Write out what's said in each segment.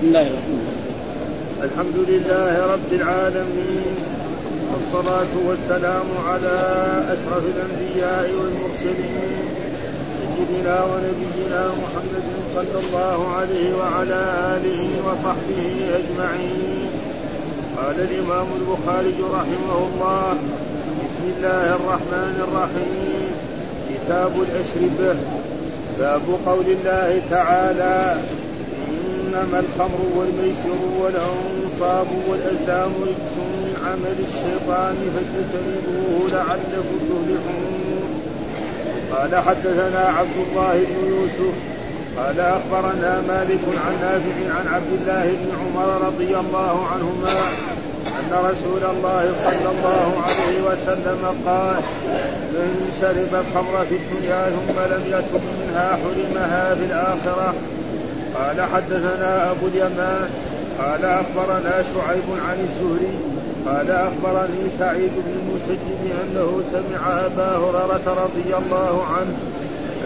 بسم الله الرحمن الرحيم. الحمد لله رب العالمين والصلاة والسلام على أشرف الأنبياء والمرسلين سيدنا ونبينا محمد صلى الله عليه وعلى آله وصحبه أجمعين. قال الإمام البخاري رحمه الله بسم الله الرحمن الرحيم. كتاب الأشربة. باب قول الله تعالى إنما الخمر والميسر والأنصاب والأزلام رجس من عمل الشيطان فاجتنبوه لعلكم تفلحون؟ قال حدثنا عبد الله بن يوسف قال أخبرنا مالك عن نافع عن عبد الله بن عمر رضي الله عنهما أن رسول الله صلى الله عليه وسلم قال من شرب الخمر في الدنيا ثم لم يتب منها حرمها في الآخرة قال حدثنا أبو اليمان قال أخبرنا شعيب عن الزهري قال أخبرني سعيد بن المسجد أنه سمع أبا هريرة رضي الله عنه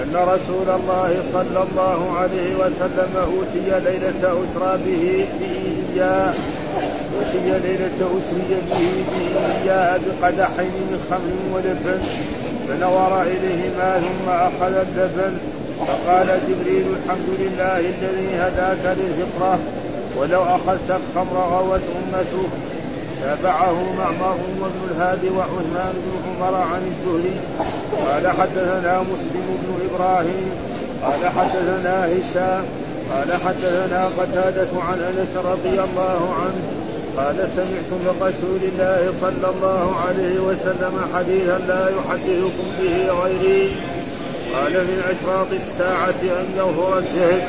أن رسول الله صلى الله عليه وسلم أوتي ليلة أسرى به إياه أوتي ليلة أسري به إياه بقدحين من خمر ولبن فنظر إليهما ثم أخذ اللبن فقال جبريل الحمد لله الذي هداك للفطرة ولو أخذت الخمر غوت أمته تابعه معمر وابن الهادي وعثمان بن عمر عن الزهري. قال حدثنا مسلم بن إبراهيم قال حدثنا هشام قال حدثنا قتادة عن أنس رضي الله عنه قال سمعت من رسول الله صلى الله عليه وسلم حديثا لا يحدثكم به غيري. قال من أشراط الساعة أن يظهر الجهل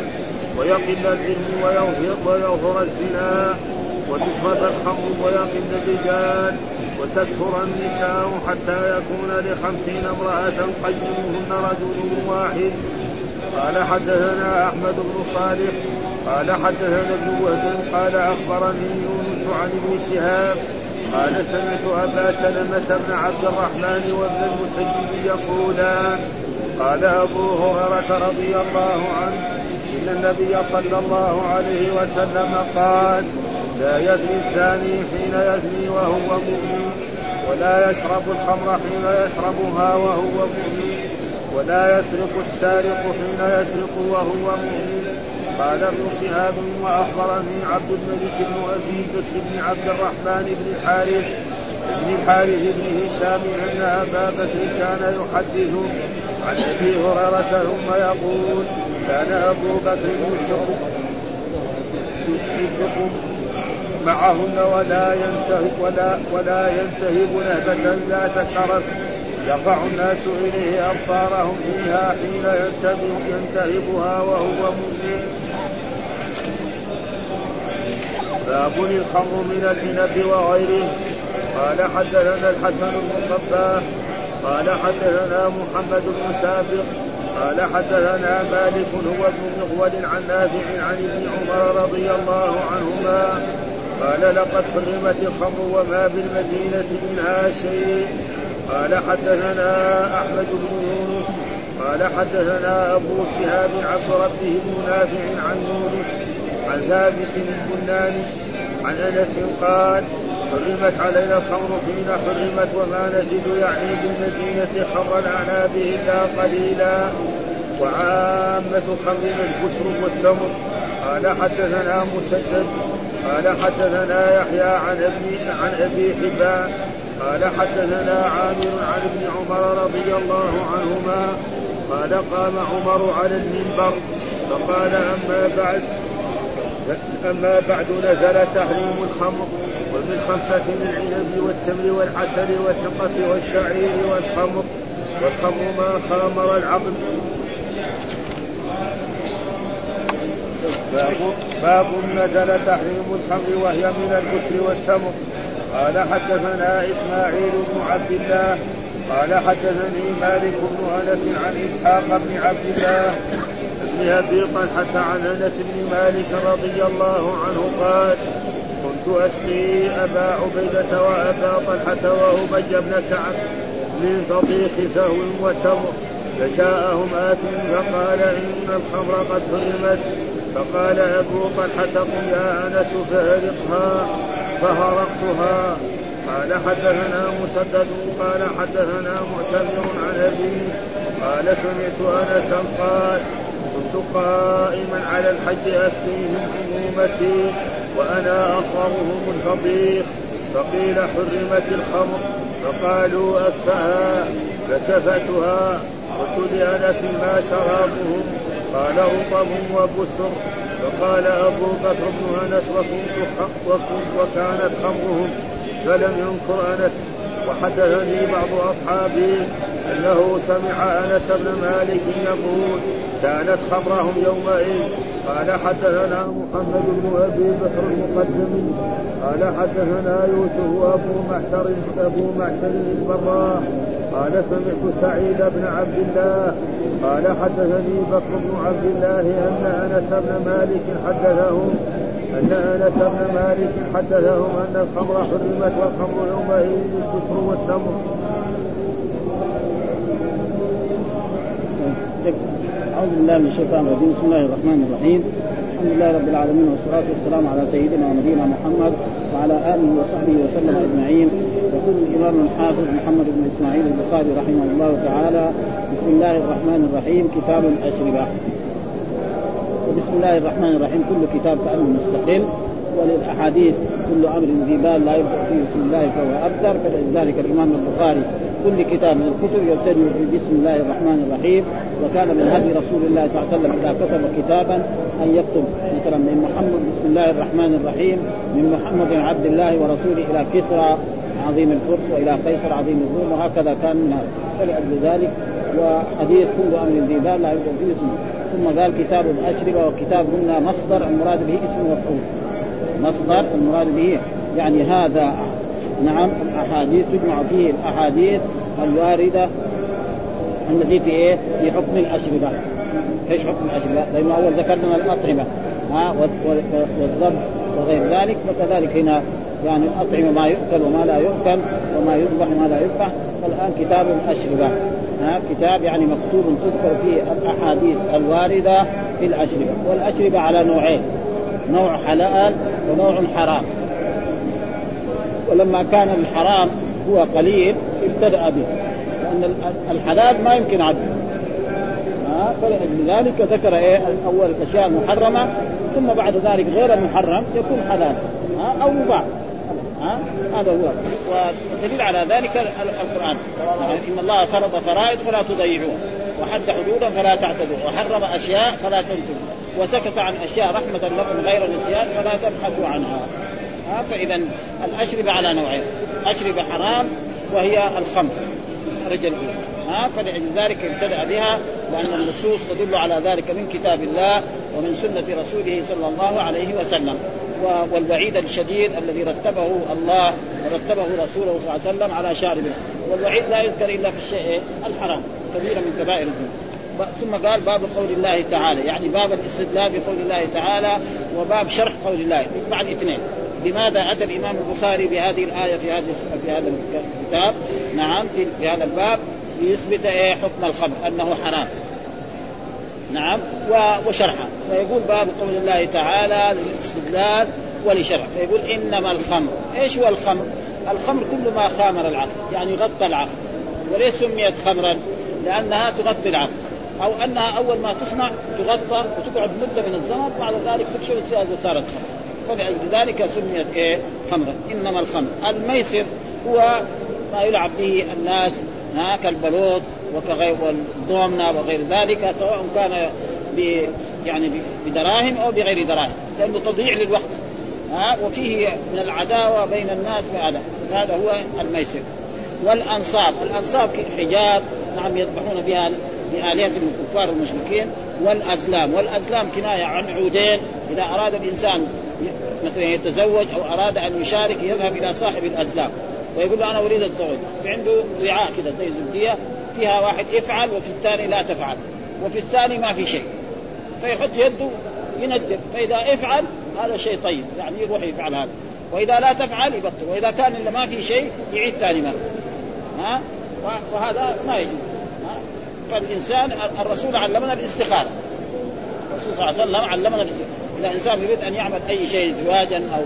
ويقل العلم ويظهر, ويظهر الزنا وتشرب الخمر ويقل الرجال وتكثر النساء حتى يكون لخمسين امرأة قيمهن رجل واحد. قال حدثنا أحمد بن صالح قال حدثنا ابن وهب قال أخبرني يونس عن ابن شهاب قال سمعت أبا سلمة بن عبد الرحمن وابن المسيب يقولان قال أبو هريرة رضي الله عنه إن النبي صلى الله عليه وسلم قال لا يزني الزاني حين يزني وهو مؤمن ولا يشرب الخمر حين يشربها وهو مؤمن ولا يسرق السارق حين يسرق وهو مؤمن. قال ابن شهاب وأخبرني عبد الملك بن أبي بن عبد الرحمن بن الحارث بن الحارث بن هشام ان ابا بكر كان يحدث عن أبي هريرة ثم يقول كان أبو بكر يشرك معهن ولا ينتهب ولا ولا ينتهب نهبة ذات شرف يقع الناس إليه أبصارهم فيها حين ينتهب ينتهبها وهو مؤمن. باب الخمر من العنب وغيره. قال حدثنا الحسن بن صباح قال حدثنا محمد بن سابق قال حدثنا مالك هو ابن مغول عن نافع عن ابن عمر رضي الله عنهما قال لقد حرمت الخمر وما بالمدينة منها شيء. قال حدثنا أحمد بن يونس قال حدثنا أبو شهاب عبد ربه بن نافع عن يونس عن ثابت البناني عن أنس قال حرمت علينا الخمر حين حرمت وما نجد يعني بالمدينة خمر الأعناب إلا قليلا. وعامة خمرنا البشر والتمر. قال حدثنا مسدد. قال حدثنا يحيى عن ابي عن أبي حبان قال حدثنا عامر عن ابن عمر رضي الله عنهما. قال قام عمر على المنبر. فقال أما بعد. أما بعد نزل تحريم الخمر ومن خمسة من العنب والتمر والعسل والثقة والشعير والخمر. والخمر ما خامر العقل باب باب نزل تحريم الخمر وهي من البشر والتمر. قال حدثنا إسماعيل بن عبد الله. قال حدثني مالك بن أنس عن إسحاق بن عبد الله. بن أبي طلحة عن أنس بن مالك رضي الله عنه قال كنت أسقي أبا عبيدة وأبا طلحة وأبي بن كعب من فضيخ سهو وتمر فجاءهم آت فقال إن الخمر قد حرمت فقال أبو طلحة قم يا أنس فهرقها فهرقتها. قال حدثنا مسدد قال حدثنا معتمر عن أبيه قال سمعت أنسا قال كنت قائما على الحج أسقيهم أمومتي وأنا أصغرهم الفضيخ فقيل حرمت الخمر. فقالوا أكفأها فكفتها قلت لأنس ما شرابهم. قال رطب وبسر. فقال أبو بكر بن أنس وكانت خمرهم. فلم ينكر أنس. وحدثني بعض أصحابي أنه سمع أنس بن مالك يقول كانت خمرهم يومئذ. قال حدثنا محمد بن أبي بكر المقدمي قال حدثنا يوسف أبو معشر أبو معشر البراء. قال سمعت سعيد بن عبد الله. قال حدثني بكر بن عبد الله أن أنس بن مالك حدثهم. أن أنس بن مالك حدثهم أن الخمر حرمت والخمر يومئذ الكفر والتمر. أعوذ بالله من الشيطان الرجيم. بسم الله الرحمن الرحيم. الحمد لله رب العالمين والصلاة والسلام على سيدنا ونبينا محمد وعلى آله وصحبه وسلم أجمعين. يقول الإمام الحافظ محمد بن إسماعيل البخاري رحمه الله تعالى بسم الله الرحمن الرحيم. كتاب الأشربة. وبسم الله الرحمن الرحيم. كل كتاب كأنه مستقل وللأحاديث كل أمر ذي بال لا يبدأ فيه بسم الله فهو أبتر. فلذلك الإمام البخاري كل كتاب من الكتب يبتدئ بسم الله الرحمن الرحيم. وكان من هدي رسول الله صلى الله عليه وسلم إذا كتب كتابا أن يكتب مثلا من محمد بسم الله الرحمن الرحيم من محمد عبد الله ورسوله إلى كسرى عظيم الفرس وإلى قيصر عظيم الروم. وهكذا كان من هذا. فلأجل ذلك وحديث كل أمر ذي بال لا يبدا فيه اسمه ثم قال كتاب الاشربه وكتاب قلنا مصدر المراد به اسم مفعول مصدر المراد به يعني هذا نعم الأحاديث تجمع فيه الأحاديث الواردة التي في إيه؟ في حكم الأشربة. إيش حكم الأشربة؟ لأنه أول ذكرنا الأطعمة ها والضب وغير ذلك فكذلك هنا يعني الأطعمة ما يؤكل وما لا يؤكل وما يذبح وما لا يذبح فالان كتاب الأشربة كتاب يعني مكتوب تذكر فيه الأحاديث الواردة في الأشربة والأشربة على نوعين نوع حلال ونوع حرام. ولما كان الحرام هو قليل ابتدأ به لأن الحلال ما يمكن عده ها؟ فلذلك ذكر إيه؟ اول الأشياء المحرمة ثم بعد ذلك غير المحرم يكون حلال. ها؟ أو مباح. ها؟ هذا هو. والدليل على ذلك القرآن. إن الله فرض فرائض فلا تضيعوها وحد حدودا فلا تعتدوا وحرم أشياء فلا تنتهوا وسكت عن أشياء رحمة لكم غير نسيان فلا تبحثوا عنها. ها؟ فإذا الاشربه على نوعين اشربه حرام وهي الخمر رجل ها فلذلك ابتدأ بها وأن النصوص تدل على ذلك من كتاب الله ومن سنة رسوله صلى الله عليه وسلم. والوعيد الشديد الذي رتبه الله ورتبه رسوله صلى الله عليه وسلم على شاربه. والوعيد لا يذكر إلا في الشيء الحرام كبيره من كبائر الذنوب. ثم قال باب قول الله تعالى يعني باب الاستدلال بقول الله تعالى وباب شرح قول الله. بعد اثنين لماذا أتى الإمام البخاري بهذه الآية في هذا في هذا الكتاب؟ نعم في هذا الباب. ليثبت إيه حكم الخمر أنه حرام. نعم وشرحه. فيقول باب قول الله تعالى للاستدلال ولشرح. فيقول إنما الخمر إيش هو الخمر؟ الخمر كل ما خامر العقل يعني غطى العقل. وليش سميت خمرا؟ لأنها تغطي العقل. أو أنها أول ما تصنع تغطى وتقعد مدة من الزمن بعد ذلك تكشف صارت خمر. فلذلك سميت إيه؟ خمرا. إنما الخمر. الميسر هو ما يلعب به الناس ها كالبلوط وكغير والضومنة وغير ذلك سواء كان ب يعني بدراهم أو بغير دراهم لأنه تضييع للوقت ها وفيه من العداوة بين الناس بهذا هذا هو الميسر. والأنصاب الأنصاب حجاب نعم يذبحون بها لآلهتهم الكفار المشركين والأزلام والأزلام كناية عن عودين إذا أراد الإنسان مثلا يتزوج أو أراد أن يشارك يذهب إلى صاحب الأزلام. ويقول له أنا أريد الزواج عنده وعاء كذا زي زبدية فيها واحد افعل وفي الثاني لا تفعل. وفي الثاني ما في شيء. فيحط يده يندب. فإذا افعل هذا شيء طيب. يعني يروح يفعل هذا. وإذا لا تفعل يبطل. وإذا كان إلا ما في شيء يعيد ثاني مرة. ها؟ وهذا ما يجوز. فالإنسان الرسول علمنا الاستخارة. الرسول صلى الله عليه وسلم علمنا إذا إنسان يريد أن يعمل أي شيء زواجا أو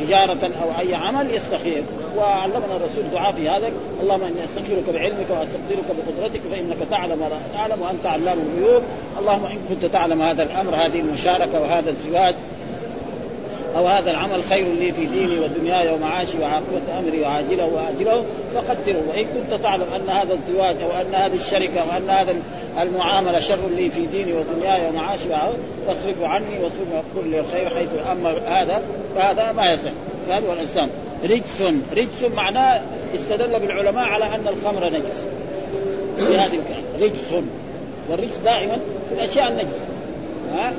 تجارة أو أي عمل يستخير. وعلمنا الرسول دعاء في هذا اللهم إني أستخيرك بعلمك وأستقدرك بقدرتك فإنك تعلم ولا تعلم وأنت علام الغيوب. اللهم إن كنت تعلم هذا الأمر هذه المشاركة وهذا الزواج أو هذا العمل خير لي في ديني ودنياي ومعاشي وعاقبة أمري وعاجله وآجله فقدره. وإن كنت تعلم أن هذا الزواج أو أن هذه الشركة أو أن هذا المعاملة شر لي في ديني ودنياي ومعاشي فاصرفه عني واصرف كل الخير حيث أما هذا فهذا ما يصح. هذا هو الاسلام رجس رجس معناه استدل بالعلماء على أن الخمر نجس. في هذه رجس. والرجس دائما في الأشياء النجسة. ها؟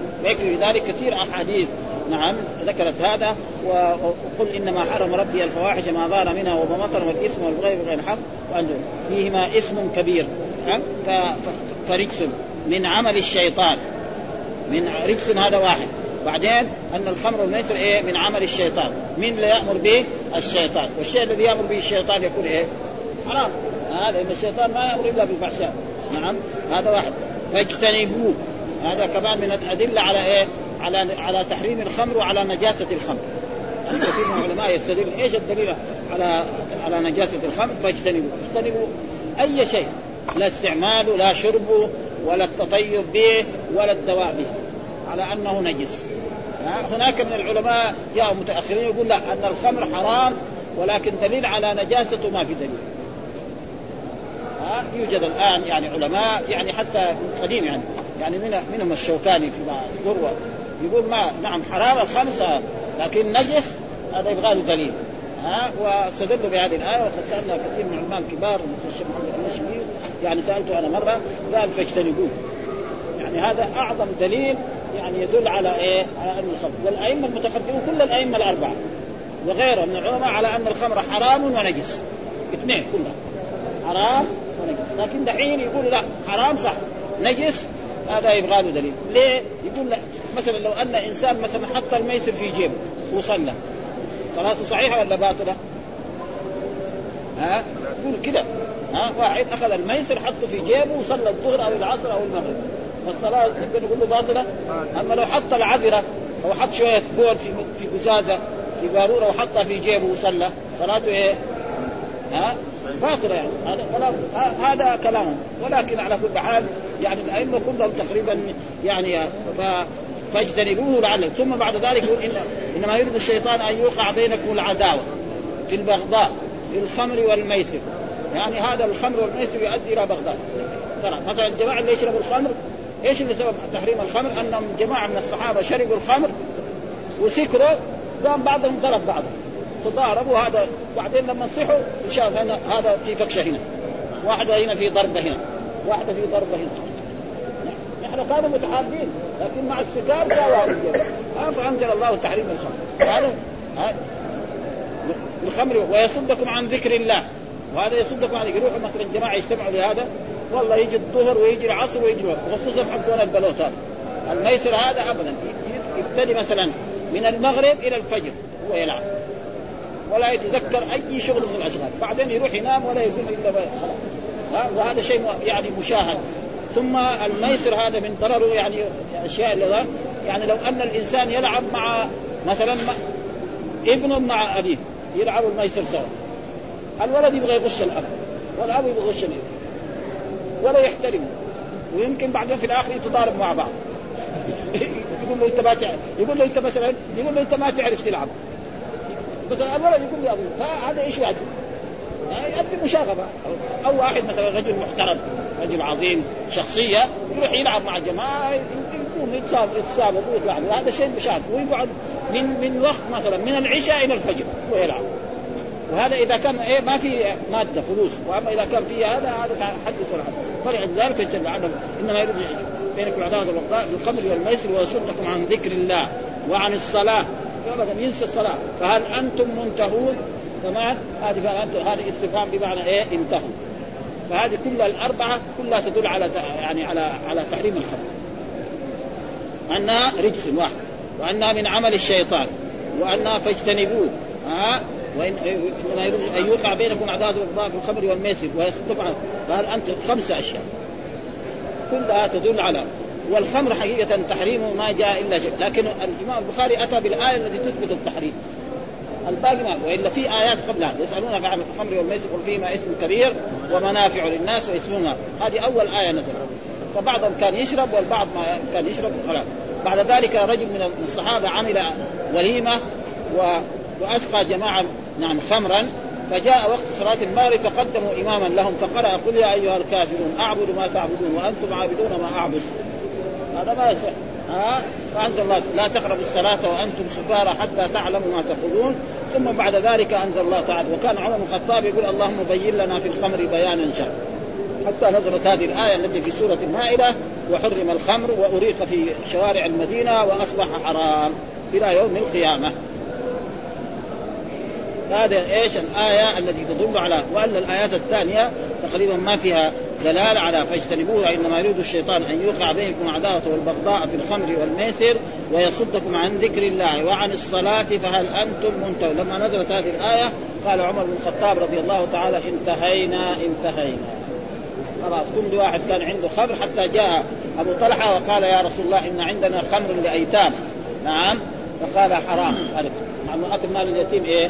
ذلك كثير أحاديث. نعم ذكرت هذا وقل إنما حرم ربي الفواحش ما ظهر منها وما بطن والإثم والبغي بغير الحق. فيهما إثم كبير. فرجس من عمل الشيطان. من رجس هذا واحد. بعدين أن الخمر والميسر إيه؟ من عمل الشيطان. مين اللي يأمر به؟ الشيطان. والشيء الذي يأمر به الشيطان يكون إيه؟ حرام. هذا ان الشيطان ما يأمر إلا بالفحشاء. نعم هذا واحد. فاجتنبوه. هذا كمان من الأدلة على إيه؟ على على تحريم الخمر وعلى نجاسة الخمر. كثير من العلماء يستدل إيش الدليل على على نجاسة الخمر؟ فاجتنبوا. اجتنبوا أي شيء. لا استعماله لا شربه ولا التطيب به ولا الدواء به. على أنه نجس. هناك من العلماء جاءوا متأخرين يقول لا أن الخمر حرام ولكن دليل على نجاسته ما في دليل. يوجد الآن يعني علماء يعني حتى قديم يعني. يعني من منهم الشوكاني في ذروة. يقول ما نعم حرام الخمسة لكن نجس هذا يبغى له دليل. ها واستدلوا بهذه الآية وسالنا كثير من العلماء الكبار الشيخ محمد المشري يعني سألته أنا مرة قال فاجتنبوه. يعني هذا أعظم دليل يعني يدل على إيه؟ على أن الخمر والأئمة المتقدمون كل الأئمة الأربعة وغيرهم من العلماء على أن الخمر حرام ونجس. اثنين كلها حرام ونجس. لكن دحين يقول لا حرام صح نجس هذا يبغى له دليل ليه؟ يقول لا مثلا لو أن إنسان مثلا حط الميسر في جيبه وصلى صلاته صحيحة ولا باطلة؟ ها؟ يقول كذا ها واحد أخذ الميسر حطه في جيبه وصلى الظهر أو العصر أو المغرب فالصلاة يمكن نقول له باطلة أما لو حط العذرة أو حط شوية بول في في قزازة في قاروره وحطها في جيبه وصلى صلاته إيه؟ ها؟ باطلة يعني هذا كلام هذا كلامهم ولكن على كل حال يعني الأئمة كلهم تقريبا يعني ف فاجتنبوه لعلكم ثم بعد ذلك يقول إن إنما يريد الشيطان أن يوقع بينكم العداوة في البغضاء في الخمر والميسر. يعني هذا الخمر والميسر يؤدي إلى بغضاء. ترى مثلا الجماعة اللي يشربوا الخمر إيش اللي سبب تحريم الخمر؟ أنهم جماعة من الصحابة شربوا الخمر وسكروا قام بعضهم ضرب بعضهم. تضاربوا هذا بعدين لما صحوا هنا هذا في فكشه هنا واحدة هنا في ضربة هنا. واحدة في ضربه هنا نحن كانوا متحابين لكن مع السكار جاءوا فأنزل الله تحريم الخمر هذا الخمر ويصدكم عن ذكر الله. وهذا يصدكم عن يروحوا مثلا جماعة يجتمعوا لهذا. والله يجي الظهر ويجي العصر ويجي خصوصا حقون البلوتات الميسر هذا ابدا. يبتدي مثلا من المغرب إلى الفجر. هو يلعب. ولا يتذكر أي شغل من الأشغال. بعدين يروح ينام ولا يقول إلا خلاص وهذا شيء يعني مشاهد. ثم الميسر هذا من ضرره يعني أشياء يعني لو أن الإنسان يلعب مع مثلا ابن مع ابيه يلعبوا الميسر سوا. الولد يبغى يغش الأب والأب يبغى يغش الإبن. ولا يحترمه ويمكن بعدين في الآخر يتضارب مع بعض. يقول له أنت ما تعرف يقول له أنت مثلا يقول له أنت ما تعرف تلعب. مثلا الولد يقول لي ابوه فهذا إيش يؤدي؟ يؤدي مشاغبة. أو واحد مثلا رجل محترم رجل عظيم شخصية يروح يلعب مع جماعة يقوم يتسابق يتسابق ويطلع وهذا شيء مشاغب. ويقعد من من وقت مثلا من العشاء إلى الفجر ويلعب وهذا إذا كان إيه ما في مادة فلوس. وأما إذا كان في هذا هذا حدث ولا فلذلك وعلا إنما يريد بينكم العداوة والبغضاء بالخمر والميسر ويصدكم عن ذكر الله وعن الصلاة. ابدا ينسى الصلاة. فهل أنتم منتهون؟ كمان هذه هذه استفهام بمعنى إيه؟ انتهوا. فهذه كل الأربعة كلها تدل على يعني على على تحريم الخمر. انها رجس واحد وانها من عمل الشيطان وانها فاجتنبوه. ها؟ وان إنما أن يوقع بينكم عداوه والبغضاء في الخمر والميسر ويصدكم عن قال أنتم خمسه أشياء. كلها تدل على والخمر حقيقة تحريمه ما جاء إلا شيء. لكن الإمام البخاري أتى بالآية التي تثبت التحريم. الباقي ما والا في آيات قبلها. يسألونك عن الخمر والميسر قل فيهما اسم كبير ومنافع للناس واسمهما هذه أول آية نزلت. فبعضهم كان يشرب والبعض ما كان يشرب خلاص بعد ذلك رجل من الصحابة عمل وليمة و... وأسقى جماعة نعم خمرا فجاء وقت صلاة المغرب فقدموا إماما لهم فقرأ قل يا أيها الكافرون أعبد ما تعبدون وأنتم عابدون ما أعبد. هذا ما يصح. ها؟ فأنزل الله لا تقربوا الصلاة وأنتم سكارى حتى تعلموا ما تقولون. ثم بعد ذلك أنزل الله تعالى وكان عمر بن الخطاب يقول اللهم بين لنا في الخمر بيانا شاء حتى نزلت هذه الآية التي في سورة المائدة وحرم الخمر وأريق في شوارع المدينة وأصبح حرام إلى يوم القيامة. هذا إيش؟ الآية التي تدل على وان الآيات الثانية تقريبا ما فيها دلالة على فاجتنبوها إنما يريد الشيطان أن يوقع بينكم عداوة والبغضاء في الخمر والميسر ويصدكم عن ذكر الله وعن الصلاة فهل أنتم منتهون؟ لما نزلت هذه الآية قال عمر بن الخطاب رضي الله تعالى انتهينا انتهينا. خلاص كل واحد كان عنده خمر حتى جاء أبو طلحة وقال يا رسول الله إن عندنا خمر لأيتام. نعم فقال حرام. مع إنه أكل مال اليتيم إيه؟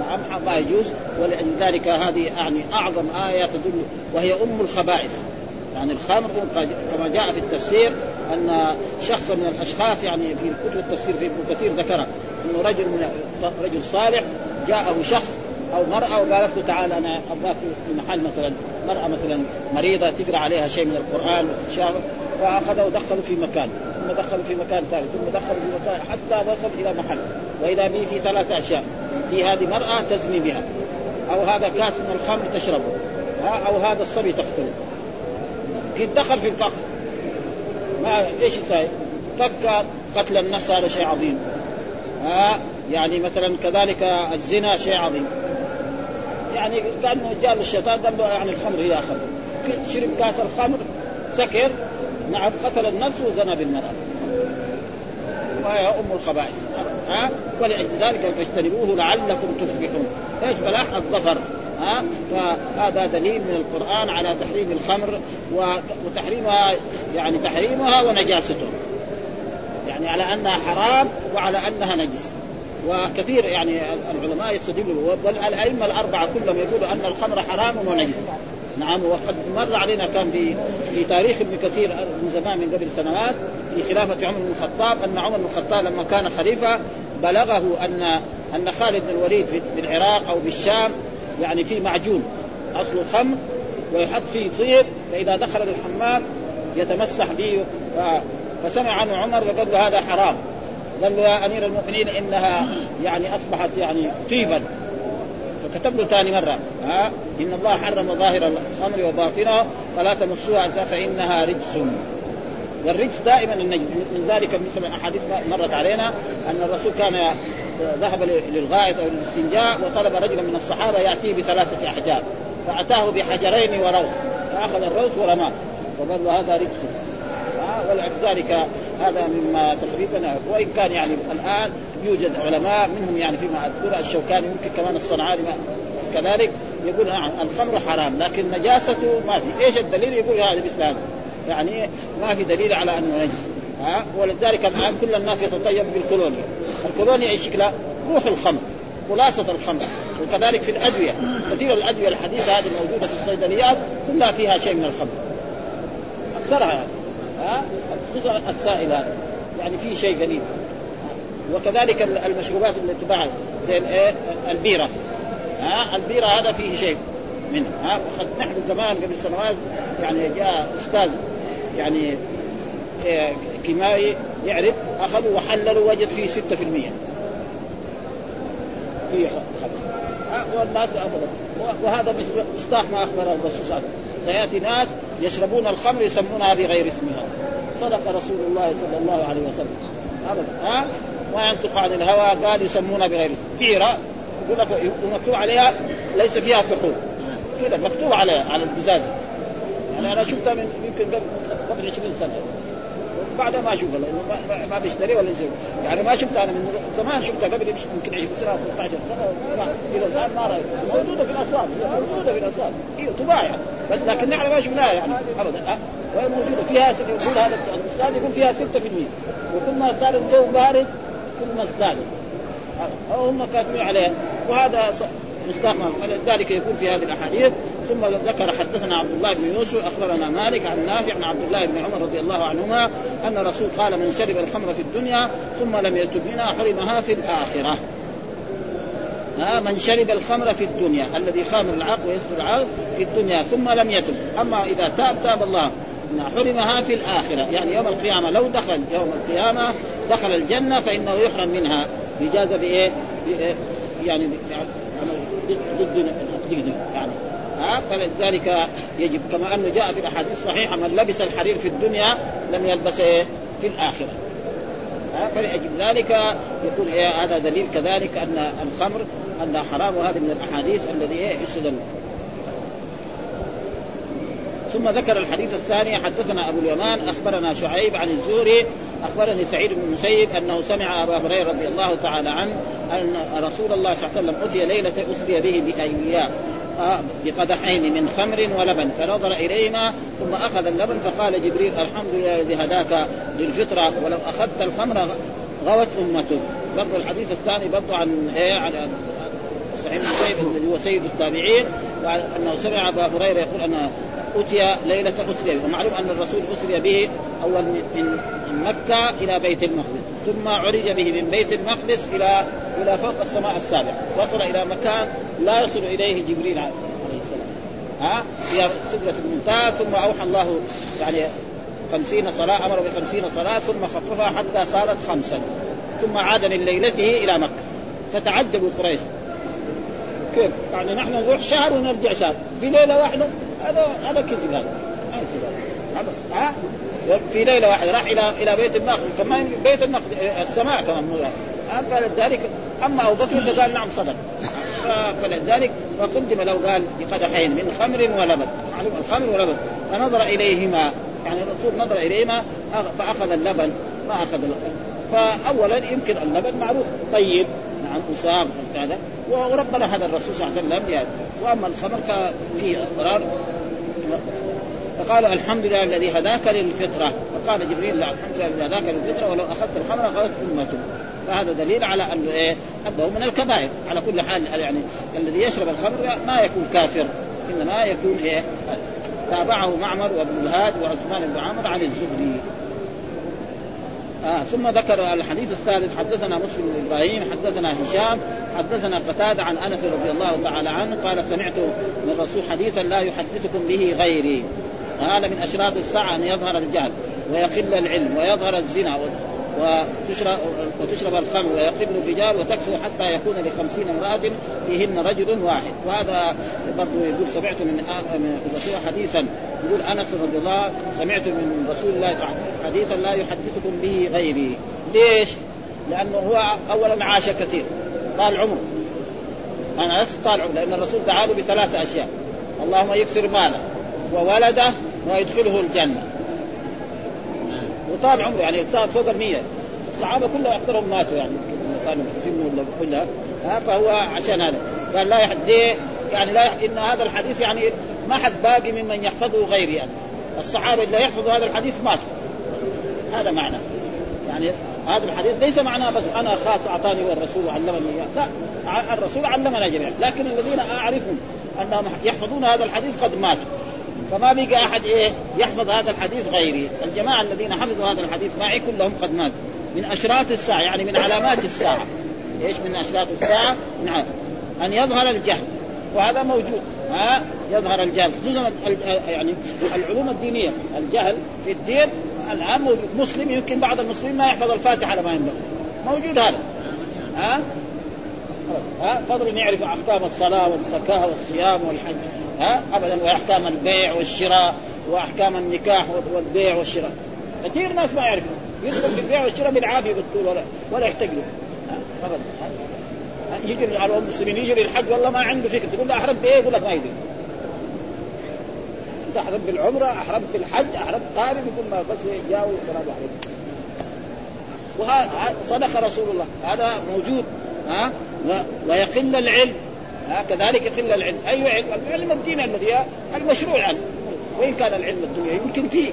نعم ما يجوز ولذلك هذه يعني أعظم آية تدل وهي أم الخبائث. يعني الخمر كما جاء في التفسير أن شخص من الأشخاص يعني في كتب التفسير في ابن كثير ذكر أنه رجل من رجل صالح جاءه شخص أو مرأة وقالت له تعال أنا أبغاك في محل مثلا مرأة مثلا مريضة تقرأ عليها شيء من القرآن وتشاغل فأخذه ودخله في مكان ثم دخله في مكان ثالث ثم دخله في مكان حتى وصل إلى محل وإذا به في ثلاث أشياء. في هذه مرأة تزني بها. أو هذا كاس من الخمر تشربه. أو هذا الصبي تقتله. قد دخل في الفخ ما إيش يسوي؟ فكر قتل النفس هذا شيء عظيم. ها؟ يعني مثلا كذلك الزنا شيء عظيم. يعني كأنه جاء الشيطان قال له يعني الخمر هي آخر. شرب كاس الخمر سكر نعم قتل النفس وزنى بالمرأة. وهي أم الخبائث. ها؟ ولأجل ذلك فاجتنبوه لعلكم تفلحون. إيش فلاح؟ الظفر. ها؟ فهذا دليل من القرآن على تحريم الخمر وتحريمها يعني تحريمها ونجاستها يعني على أنها حرام وعلى أنها نجس. وكثير يعني العلماء يستدلوا والأئمة الأربعة كلهم يقولوا أن الخمر حرام ونجس. نعم وقد مر علينا كان في في تاريخ ابن كثير من زمان من قبل سنوات في خلافة عمر بن الخطاب أن عمر بن الخطاب لما كان خليفة بلغه أن أن خالد بن الوليد بالعراق أو بالشام يعني في معجون اصله خمر ويحط فيه طيب فإذا دخل الحمام يتمسح به فسمع عنه عمر وقال له هذا حرام. قال له يا أمير المؤمنين إنها يعني أصبحت يعني طيبا. فكتب له ثاني مرة. ها؟ إن الله حرم ظاهر الخمر وباطنه فلا تمسوها فإنها رجس. والرجس دائما النجم من ذلك مثل الاحاديث مرت علينا أن الرسول كان ذهب للغائط أو للاستنجاء وطلب رجلا من الصحابة يأتيه بثلاثة أحجار. فأتاه بحجرين وروث فأخذ الروث ورماه. وقال له هذا رجس. ولذلك هذا مما تقريبا وإن كان يعني الآن يوجد علماء منهم يعني فيما أذكر الشوكاني ممكن كمان الصنعاني كذلك يقول نعم الخمر حرام لكن نجاسته ما في. إيش الدليل يقول هذا مثل هذا؟ يعني ما في دليل على أنه نجس. ها؟ ولذلك الآن كل الناس يتطيب بالكولونيا. الكولونيا إيش شكلها؟ روح الخمر خلاصة الخمر. وكذلك في الأدوية كثير الأدوية الحديثة هذه الموجودة في الصيدليات كلها فيها شيء من الخمر. أكثرها يعني ها؟ خصوصا السائلة. يعني في شيء قليل وكذلك المشروبات اللي تباع زي الايه البيرة. ها؟ البيرة هذا فيه شيء منه. ها؟ وقد نحن زمان قبل سنوات يعني جاء أستاذ يعني إيه كيماوي يعرف أخذوا وحللوا وجد فيه 6% في خمس والناس أبدا. وهذا مصداق ما اخبر الرسول صلى سيأتي ناس يشربون الخمر يسمونها بغير اسمها. صدق رسول الله صلى الله عليه وسلم. أبدا. ها؟ ما ينطق عن الهوى قال يسمونها بغير اسم. بيره يقول لك ومكتوب عليها ليس فيها كحول كذا مكتوب عليها على البزازه يعني أنا شفتها من يمكن قبل قبل 20 سنة. بعدها ما أشوفها لأنه ما, بيشتري ولا يشتري يعني ما شفتها أنا من زمان شفتها قبل يمكن 20 سنة 15 سنة إلى الآن ما رايت موجودة في الاسواق موجودة في الاسواق أيوه تباع يعني بس لكن نحن ما شفناها يعني ابدا. وهي موجودة. فيها يقول هذا الازداد يكون فيها 6% وكل ما صار الجو بارد كل ما ازداد أو هم كاتبين عليها. وهذا مستقبل فلذلك يكون في هذه الأحاديث. ثم ذكر حدثنا عبد الله بن يوسف أخبرنا مالك عن نافع عن عبد الله بن عمر رضي الله عنهما أن الرسول قال من شرب الخمر في الدنيا ثم لم يتب منها حرمها في الآخرة. ها من شرب الخمر في الدنيا الذي خامر العقل ويسر العقل في الدنيا ثم لم يتب. أما إذا تاب تاب الله. حرمها في الآخرة. يعني يوم القيامة لو دخل يوم القيامة دخل الجنة فإنه يحرم منها. يجازى بإيه؟ يعني ضد يعني. ها؟ فلذلك يجب كما أنه جاء في الأحاديث الصحيحة من لبس الحرير في الدنيا لم يلبس إيه؟ في الآخرة. فلأجل ذلك يكون إيه؟ هذا دليل كذلك أن الخمر أن حرام وهذه من الأحاديث الذي إيه؟ يسد ثم ذكر الحديث الثاني حدثنا أبو اليمان أخبرنا شعيب عن الزهري أخبرني سعيد بن المسيب أنه سمع أبا هريرة رضي الله تعالى عنه أن رسول الله صلى الله عليه وسلم أتي ليلة أسري به بايام بقدحين من خمر ولبن. فنظر إليهما ثم أخذ اللبن فقال جبريل الحمد لله الذي هداك للفطرة ولو أخذت الخمر غوت امته برضو الحديث الثاني برضو عن إيه عن سعيد بن الذي هو سيد التابعين أنه سمع أبا هريرة يقول ان أتي ليلة أسري. ومعلوم أن الرسول أسري به أول من مكة إلى بيت المقدس. ثم عرج به من بيت المقدس إلى إلى فوق السماء السابعة وصل إلى مكان لا يصل إليه جبريل عليه السلام. ها؟ إلى سدرة المنتهى ثم أوحى الله يعني خمسين صلاة أمر بخمسين صلاة ثم خففها حتى صارت خمسا. ثم عاد من ليلته إلى مكة. فتعجبوا قريش. كيف؟ يعني نحن نروح شهر ونرجع شهر. في ليلة واحدة هذا هذا كذب. هذا ها؟ في ليلة واحدة راح إلى إلى بيت المقدس كمان بيت المقدس السماء كمان مو فلذلك أما أبو بكر فقال نعم صدق. فلذلك فقدم له قال بقدحين من خمر ولبن معلوم؟ الخمر ولبن فنظر إليهما يعني الرسول نظر إليهما فأخذ اللبن ما أخذ اللبن. فاولا يمكن اللبن معروف. طيب. نعم اسام هذا وربنا هذا الرسول صلى الله عليه وسلم يعني وأما الخمر ففيه اضرار فقال الحمد لله الذي هداك للفطرة. فقال جبريل لا الحمد لله الذي هداك للفطرة ولو أخذت الخمر اخذت امته فهذا دليل على انه إيه أنه من الكبائر. على كل حال يعني الذي يشرب الخمر ما يكون كافر. إنما يكون إيه تابعه معمر وابن الهاد وعثمان بن عمر عن الزهري آه ثم ذكر الحديث الثالث حدثنا مسلم بن إبراهيم حدثنا هشام حدثنا قتادة عن أنس رضي الله تعالى عنه قال سمعت من الرسول حديثا لا يحدثكم به غيري. هذا من أشراط الساعة أن يظهر الجهل ويقل العلم ويظهر الزنا وتشرب, وتشرب الخمر ويقل الرجال وتكثر حتى يكون لخمسين امرأة فيهن رجل واحد. وهذا برضه يقول سمعت من من الرسول حديثا. يقول أنس رضي الله سمعت من رسول الله صلى الله عليه وسلم حديثا لا يحدثكم به غيري. ليش؟ لأنه هو اولا عاش كثير طال عمره. أنس طال عمره لأن الرسول دعا له بثلاث أشياء. اللهم يكثر ماله وولده ويدخله الجنة. وطال عمره يعني صار فوق المية. الصحابة كلهم أكثرهم ماتوا يعني كانوا في سن ولا كلها فهو عشان هذا. قال لا يحد يعني لا إن هذا الحديث يعني ما حد باقي ممن يحفظه غيري يعني. الصحابة اللي يحفظوا هذا الحديث ماتوا. هذا معنى. يعني هذا الحديث ليس معناه بس أنا خاص أعطاني والرسول علمني. لا الرسول علمنا جميعا. لكن الذين أعرفهم أنهم يحفظون هذا الحديث قد ماتوا. فما بقى أحد إيه يحفظ هذا الحديث غيري، الجماعة الذين حفظوا هذا الحديث معي كلهم قد ماتوا، من أشراط الساعة يعني من علامات الساعة. إيش من أشراط الساعة؟ نعم أن يظهر الجهل. وهذا موجود. ها؟ يظهر الجهل. خصوصا يعني العلوم الدينية. الجهل في الدين الآن موجود. مسلم يمكن بعض المسلمين ما يحفظ الفاتحة على ما ينبغي موجود هذا. ها؟ ها؟ فضل يعرف أحكام الصلاة والزكاة والصيام والحج. ها ابدا وأحكام البيع والشراء وأحكام النكاح والبيع والشراء. كثير ناس ما يعرفون. يدخل في البيع والشراء بالعافية بالطول ولا ولا يحتاج له. ابدا. يجي على المسلمين يجي للحج والله ما عنده فكرة. تقول له احرمت بإيه؟ يقول لك ما يدري. أنت احرمت بالعمرة احرمت بالحج احرمت قارب يقول ما بس السلام عليكم. وهذا صدق رسول الله. هذا موجود. ها؟ ويقل العلم. ها كذلك يقل العلم. اي علم العلم الديني الذي المشروع. عنه وإن كان العلم الدنيا يمكن فيه.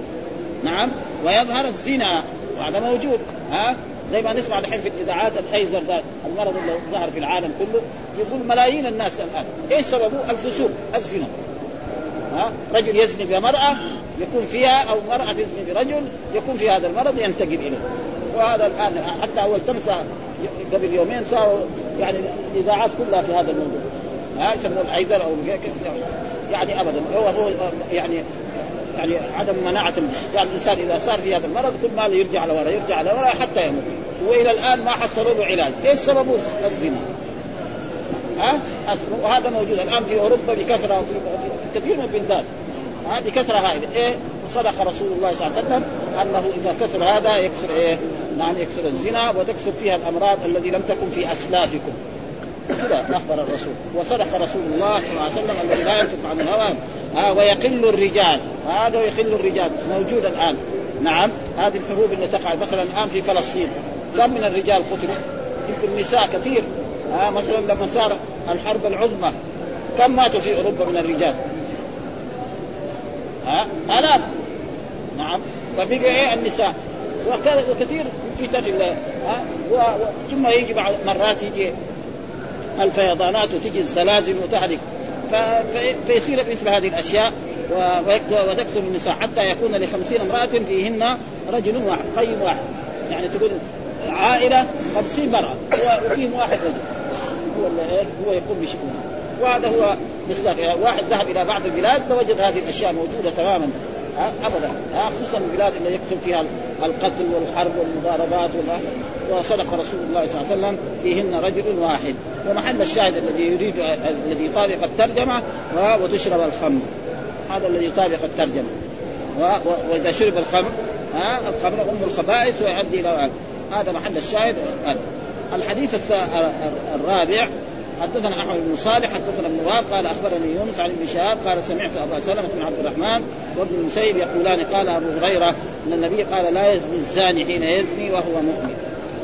نعم ويظهر الزنا. وهذا موجود. ها؟ زي ما نسمع الحين في الإذاعات الايزر ده المرض اللي ظهر في العالم كله يقول ملايين الناس الآن. إيش سببه؟ الفسوق الزنا. ها؟ رجل يزني بمرأة يكون فيها أو مرأة تزني برجل يكون في هذا المرض ينتقل إليه. وهذا الآن حتى أول تمسى قبل يومين صاروا يعني الاذاعات كلها في هذا الموضوع. ها يسموه الايزر أو يعني ابدا هو هو يعني يعني عدم مناعة يعني الإنسان إذا صار في هذا المرض كل ما يرجع لورا يرجع لورا حتى يموت. وإلى الآن ما حصلوا له علاج. إيش سببه؟ الزنا. ها؟ وهذا موجود الآن في أوروبا بكثرة في كثير من البلدان. ها؟ بكثرة هائلة إيه؟ صدق رسول الله صلى الله عليه وسلم أنه إذا كثر هذا يكثر إيه؟ نعم يكثر الزنا وتكثر فيها الأمراض الذي لم تكن في أسلافكم كذا أخبر الرسول. وصدق رسول الله صلى الله عليه وسلم الذي لا ينطق عن الهوى. آه ويقل الرجال. هذا يقل الرجال. موجود الآن. نعم. هذه الحروب اللي تقع مثلا الآن في فلسطين. كم من الرجال قتلوا؟ يمكن نساء كثير. آه مثلا لما صار الحرب العظمى. كم ماتوا في أوروبا من الرجال؟ ها آه آلاف. نعم. فبقى إيه النساء؟ وكثير فتن ها ثم يجي بعض مرات يجي الفيضانات وتجي الزلازل وتهلك. فيصير مثل هذه الأشياء وتكثر النساء. حتى يكون لخمسين امرأة فيهن رجل واحد قيم واحد. يعني تقول عائلة خمسين مرأة وفيهم واحد رجل. هو هو يقوم بشؤونه وهذا هو مصداق واحد ذهب إلى بعض البلاد فوجد هذه الأشياء موجودة تماما. ابدا. خصوصا البلاد اللي يكثر فيها القتل والحرب والمضاربات وصدق رسول الله صلى الله عليه وسلم فيهن رجل واحد. ومحل الشاهد الذي يريد الذي يطابق الترجمة وتشرب الخمر. هذا الذي يطابق الترجمة. وإذا شرب الخمر ها الخمر أم الخبائث ويؤدي إلى هذا محل الشاهد. الحديث الرابع حدثنا أحمد بن صالح حدثنا ابن قال أخبرني يونس عن ابن شهاب قال سمعت أبا سلمة بن عبد الرحمن وابن المسيب يقولان قال أبو هريرة أن النبي قال لا يزني الزاني حين يزني وهو مؤمن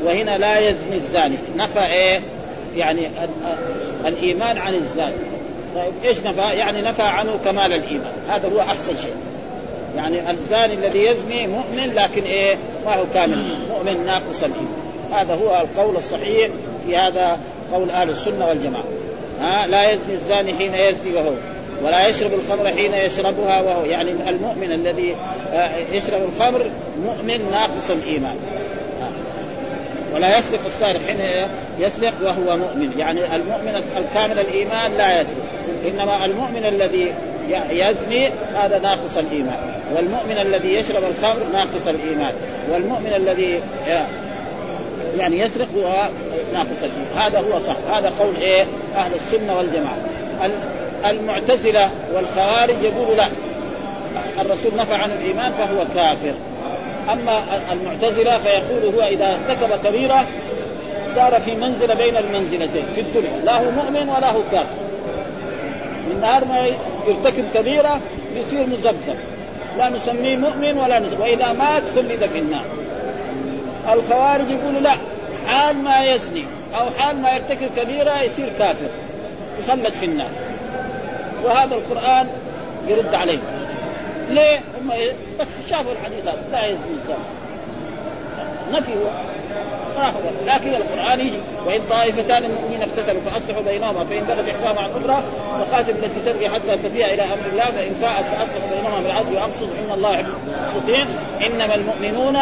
وهنا لا يزني الزاني. نفى إيه؟ يعني الإيمان عن الزاني. طيب إيش نفى؟ يعني نفى عنه كمال الإيمان. هذا هو أحسن شيء. يعني الزاني الذي يزني مؤمن لكن إيه؟ ما هو كامل. مؤمن ناقص الإيمان. هذا هو القول الصحيح في هذا قول أهل السنة والجماعة. ها لا يزني الزاني حين يزني وهو ولا يشرب الخمر حين يشربها وهو. يعني المؤمن الذي يشرب الخمر مؤمن ناقص الإيمان. ولا يسرق السارق حين يسرق وهو مؤمن. يعني المؤمن الكامل الإيمان لا يسرق. إنما المؤمن الذي يزني هذا ناقص الإيمان. والمؤمن الذي يشرب الخمر ناقص الإيمان. والمؤمن الذي يعني يسرق هو ناقص الايمان هذا هو صح. هذا قول إيه؟ أهل السنة والجماعة. المعتزلة والخوارج يقولوا لا. الرسول نفى عن الإيمان فهو كافر. أما المعتزلة فيقول هو إذا ارتكب كبيرة صار في منزلة بين المنزلتين في الدنيا. لا هو مؤمن ولا هو كافر. من نهار ما يرتكب كبيرة يصير مزبزب. لا نسميه مؤمن ولا نسميه. وإذا مات خلد في النار. الخوارج يقولوا لا حال ما يزني أو حال ما يرتكب كبيرة يصير كافر يخلد في النار. وهذا القرآن يرد عليه. ليه؟ هم؟ بس شافوا الحديث هذا لا يزني الانسان نفي هو. لكن القرآن يجي وإن طائفتان من المؤمنين اقتتلوا فأصلحوا بينهما فإن بغت إحداهما عن الاخرى فقاتل التي تبغي حتى تفيء إلى أمر الله فإن فاءت فأصلحوا بينهما بالعدل واقصدوا إن الله يحب المقسطين إنما المؤمنون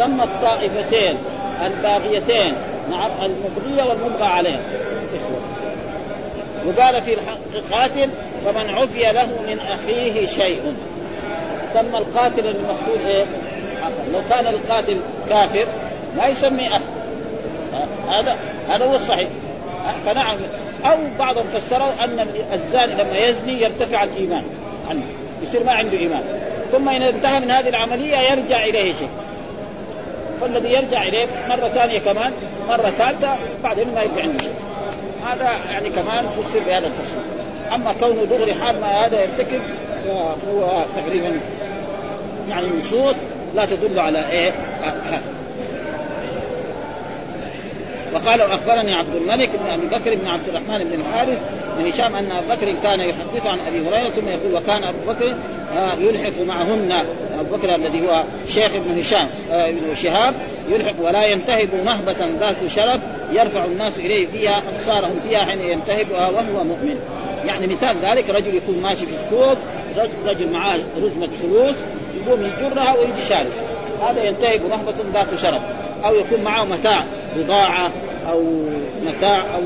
سمى الطائفتين الباغيتين نعم المبغية والمبغى إخوة وقال في القاتل فمن عفي له من أخيه شيء. سمى القاتل المقتول إيه؟ لو كان القاتل كافر ما يسمي أخ. هذا هذا هو الصحيح. فنعم. أو بعضهم فسروا أن الزاني لما يزني يرتفع الإيمان عنه. يصير ما عنده إيمان. ثم إذا انتهى من هذه العملية يرجع إليه شيء. فالذي يرجع إليه مرة ثانية كمان مرة ثالثة بعدين ما يبقى عنده شيء. هذا يعني كمان فسر بهذا التفسير. أما كونه دغري حال ما هذا يرتكب فهو تقريبا يعني نصوص لا تدل على إيه؟ وقال اخبرني عبد الملك بن أبي بكر بن عبد الرحمن بن الحارث بن هشام أن أبو بكر كان يحدث عن أبي هريرة ثم يقول وكان أبو بكر آه، يلحق معهن. أبو بكر الذي هو شيخ ابن هشام آه، ابن شهاب يلحق ولا ينتهب نهبة ذات شرف يرفع الناس إليه فيها أبصارهم فيها حين ينتهبها وهو مؤمن. يعني مثال ذلك رجل يكون ماشي في السوق رجل معاه رزمة فلوس يقوم يجرها ويجي شارب هذا ينتهب نهبة ذات شرف. أو يكون معه متاع بضاعة أو متاع أو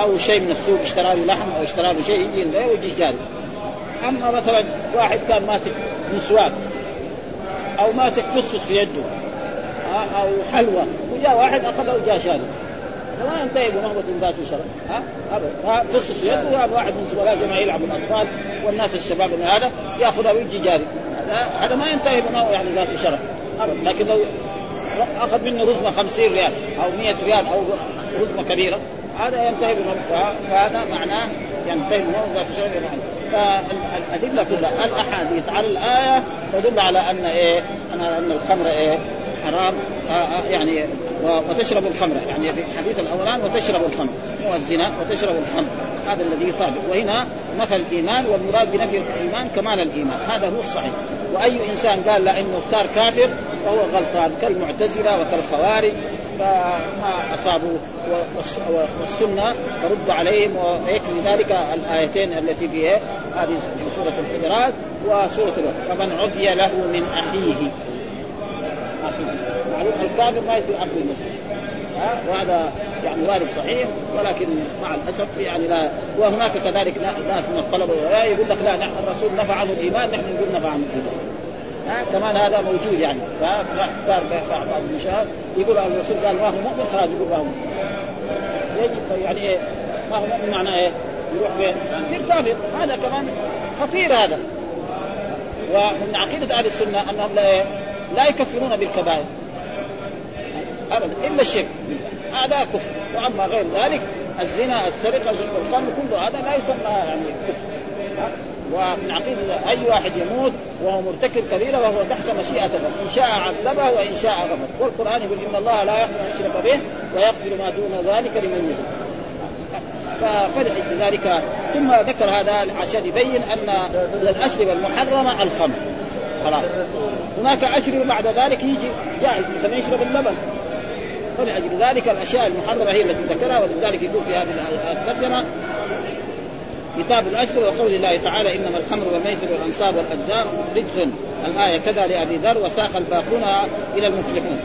أو شيء من السوق اشترى له لحم أو اشترى له شيء يجي ويجي جاري. أما مثلا واحد كان ماسك مسواك أو ماسك فصص في يده أو حلوى وجاء واحد أخذه وجاء شارب ما ينتهي بنهضة ذات شرف ها ابدا. فصص يده وهذا واحد من سبلاء جماعة يلعب الأطفال والناس الشباب من هذا ياخذها ويجي جاري. هذا ما ينتهي بنهضة يعني ذات شرف ابدا. لكن لو أخذ منه رزمة 50 ريال أو 100 ريال أو رزمة كبيرة هذا ينتهي فهذا معناه ينتهي بنوم في شرع فالأدلة كلها الأحاديث على الآية تدل على أن إيه ان الخمر إيه حرام آه، آه، يعني وتشرب الخمر. يعني في الحديث الاولان وتشرب الخمر. هو الزنا وتشرب الخمر. هذا الذي طابق وهنا نفى الإيمان والمراد بنفي الإيمان كمال الإيمان. هذا هو الصحيح. وأي إنسان قال لأنه صار كافر فهو غلطان. كالمعتزلة وكالخوارج. فما أصابوا والسنة ترد عليهم ويكفي ذلك الآيتين التي في هذه في سورة الحجرات وسورة الوقت. فمن عفي له من أخيه. معلوم الكافر ما يصير عبد المسلم وهذا يعني وارد صحيح ولكن مع الأسف يعني لا وهناك كذلك ناس من الطلبة يقول لك لا نحن الرسول نفع عنه الإيمان نحن نقول نفع عنه الإيمان. ها كمان هذا موجود يعني. فصار بعض المشاهد يقول الرسول قال ما هو مؤمن خلاص يقول ما هو مؤمن. يعني إيه؟ ما هو مؤمن معناه إيه؟ يروح فين؟ يصير كافر. هذا كمان خطير هذا. ومن عقيدة أهل السنة أنهم لا إيه؟ لا يكفرون بالكبائر. أبدا إلا الشرك. هذا كفر. وأما غير ذلك الزنا السرقة الخمر كل هذا لا يسمى يعني كفر. ومن عقيدة أي واحد يموت وهو مرتكب كبيرة وهو تحت مشيئة الله إن شاء عذبه وإن شاء غفر. والقرآن يقول إن الله لا يغفر أن يشرك به ويغفر ما دون ذلك لمن يشرك فلذلك ثم ذكر هذا عشان يبين أن الأشربة المحرمة الخمر. خلاص. هناك أشربة بعد ذلك يجي جاهز مثلا يشرب اللبن. فلأجل ذلك الأشياء المحرمة هي التي ذكرها ولذلك يقول في هذه الترجمة كتاب الأشهر وقول الله تعالى إنما الخمر والميسر والأنصاب والاجزاء رجس. الآية كذا لأبي ذر وساق الباقون إلى المفلحون.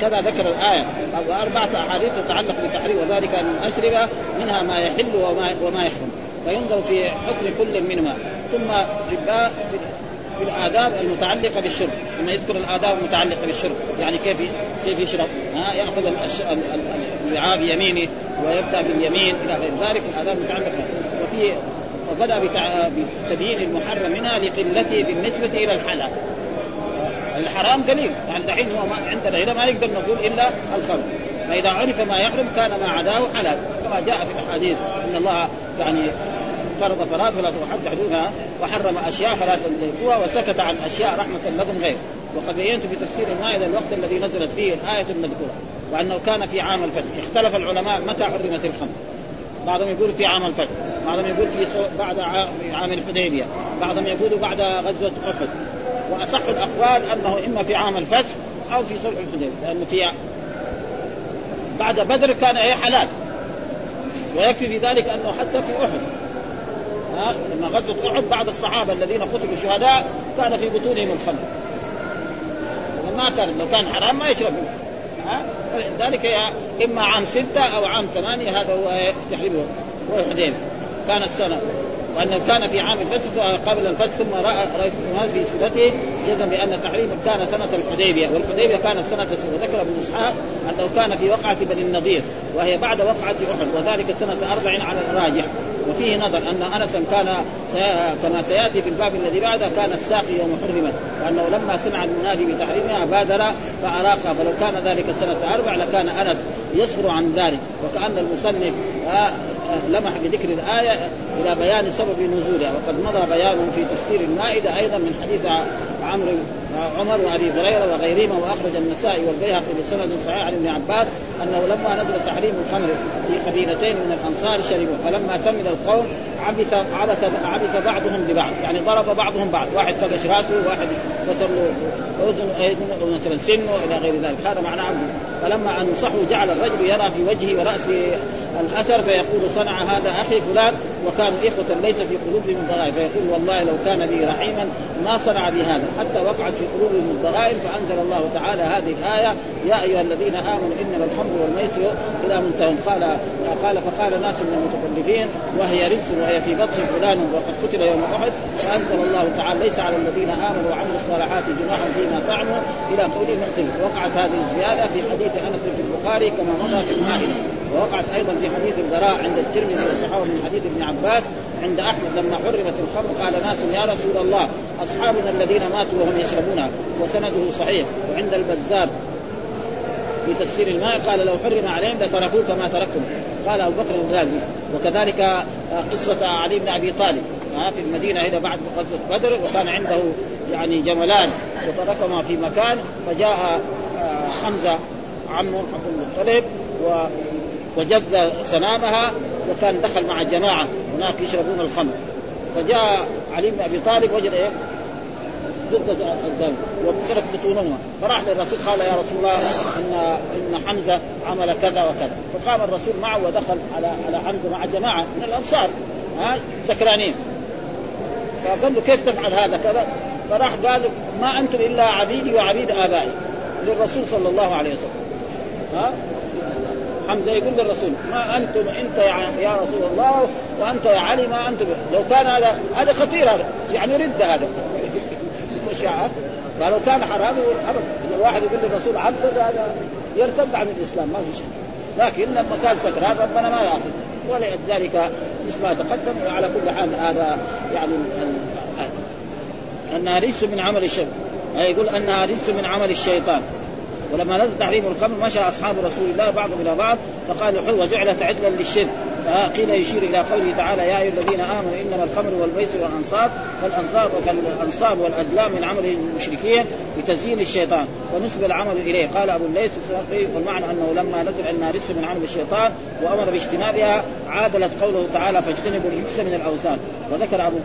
كذا ذكر الآية. وأربعة أحاديث تتعلق بتحريم وذلك أن الأشربة منها ما يحل وما, وما يحرم. فينظر في حكم كل منهما. ثم في في الآداب المتعلقة بالشرب. ثم يذكر الآداب المتعلقة بالشرب. يعني كيف كيف يشرب. ها؟ يأخذ الوعاء بيمينه ويبدأ باليمين إلى غير ذلك. الآداب المتعلقة. وفي وبدا بتبيين المحرم منها لقلته بالنسبة إلى الحلال. الحرام قليل. يعني دحين هو ما عندنا هنا ما نقدر نقول إلا الخمر. فاذا عرف ما يحرم كان ما عداه حلال. كما جاء في الأحاديث إن الله يعني فرض فرائض فلا تحد حدودها وحرم أشياء فلا تنتهكوها وسكت عن أشياء رحمة لكم غير. وقد بينت في تفسير المائدة الوقت الذي نزلت فيه الآية المذكورة. وأنه كان في عام الفتح. اختلف العلماء متى حرمت الخمر. بعضهم يقول في عام الفتح. بعضهم يقول في بعد عام الحديبية. بعضهم يقول بعد غزوة أحد. وأصح الأقوال أنه إما في عام الفتح أو في صلح الحديبية لأنه في بعد بدر كان إيه حلال. ويكفي في ذلك أنه حتى في أحد. ها؟ لما غزوة أحد بعض الصحابة الذين قتلوا شهداء كان في بطونهم الخمر. ما كان لو كان حرام ما يشربوا. ها؟ فلذلك إما عام ستة أو عام ثمانية هذا هو تحريمه هو الحديبية. كان السنة. وانه كان في عام الفتح قبل الفتح ثم رأى رأيت الناس في سيرته جزم بأن التحريم كان سنة الحديبية. والحديبية كانت سنة ذكر ابن إسحاق أنه كان في وقعة بني النضير وهي بعد وقعة أحد وذلك سنة أربع على الراجح. وفيه نظر أن انسا كان كما سيأتي في الباب الذي بعده كان الساقي يوم حرمت وأنه لما سمع المنادي بتحريمها بادر فاراقها فلو كان ذلك سنة أربع لكان أنس يصبر عن ذلك وكأن المصنف آه، لمح بذكر الآية إلى بيان سبب نزولها وقد مضى بيانه في تفسير المائدة أيضا من حديث عمرو عمر وأبي هريرة وغيرهما وأخرج النسائي والبيهقي بسند صحيح عن ابن عباس أنه لما نزل تحريم الخمر في قبيلتين من الأنصار شربوا فلما ثمن القوم عبث عبث عبث بعضهم ببعض. يعني ضرب بعضهم بعض. واحد فقش راسه واحد كسر له أذن مثلا سنه إلى غير ذلك. هذا معناه عبث فلما أنصحوا جعل الرجل يرى في وجهه وراسه الأثر فيقول صنع هذا أخي فلان وكانوا إخوة ليس في قلوبهم ضغائن فيقول والله لو كان بي رحيما ما صنع بهذا. حتى وقعت في قلوبهم الضغائن فأنزل الله تعالى هذه الآية يا أيها الذين آمنوا إنما الخمر والميسر إلى منتهى. قال قال فقال ناس من المتكلفين وهي رزق وهي في بطش فلان وقد قتل يوم أحد فأنزل الله تعالى ليس على الذين آمنوا وعملوا الصالحات جناح فيما فعلوا إلى قوله المحسن وقعت هذه الزيادة في حديث أنس في البخاري كما مضى في المائده ووقعت أيضا في حديث البراء عند الترمذي وصححه من حديث ابن عباس عند أحمد لما حرمت الخمر قال ناس يا رسول الله أصحابنا الذين ماتوا وهم يشربونها وسنده صحيح وعند البزار في تفسير الماء قال لو حرم عليهم لتركوه كما تركتم. قال أبو بكر الغازي. وكذلك آه، قصة علي بن أبي طالب. آه، في المدينة هنا بعد غزوة بدر وكان عنده يعني جملان. وتركهما في مكان فجاء آه، حمزة عمه عبد المطلب وجد سنامها وكان دخل مع جماعة هناك يشربون الخمر. فجاء علي بن أبي طالب وجد إيه؟ ضد الزوج وانكرت بطونهما. فراح للرسول قال يا رسول الله ان إن حمزة عمل كذا وكذا. فقام الرسول معه ودخل على على حمزة مع جماعة من الأنصار. ها؟ سكرانين. فقال له كيف تفعل هذا؟ كذا. فراح قال ما أنتم إلا عبيدي وعبيد آبائي. للرسول صلى الله عليه وسلم. ها؟ حمزة يقول للرسول ما أنتم إنت يا رسول الله وأنت يا علي ما أنتم. لو كان هذا هذا خطير هذا. يعني رد هذا. الشعب فلو كان حرام ابدا اذا الواحد يقول للرسول عبد هذا يرتد عن الإسلام ما في شيء لكن لما كان سكران ربنا ما يأخذ. ولذلك مثل ما تقدم وعلى كل حال هذا يعني انها رجس من عمل الشيطان. يقول انها رجس من عمل الشيطان. ولما نزل تحريم الخمر مشى أصحاب رسول الله بعضهم إلى بعض فقالوا حلوة جعلت عدلا للشرك. فقيل يشير إلى قوله تعالى يا أيها الذين آمنوا إنما الخمر والميسر والأنصاب فالانصاب فالانصاب والأزلام من عمل المشركين بتزيين الشيطان ونسب العمل إليه. قال أبو الليث والمعنى أنه لما نزل رجس من عمل الشيطان وأمر باجتنابها عادلت قوله تعالى فاجتنبوا الرجس من الأوثان. وذكر أبو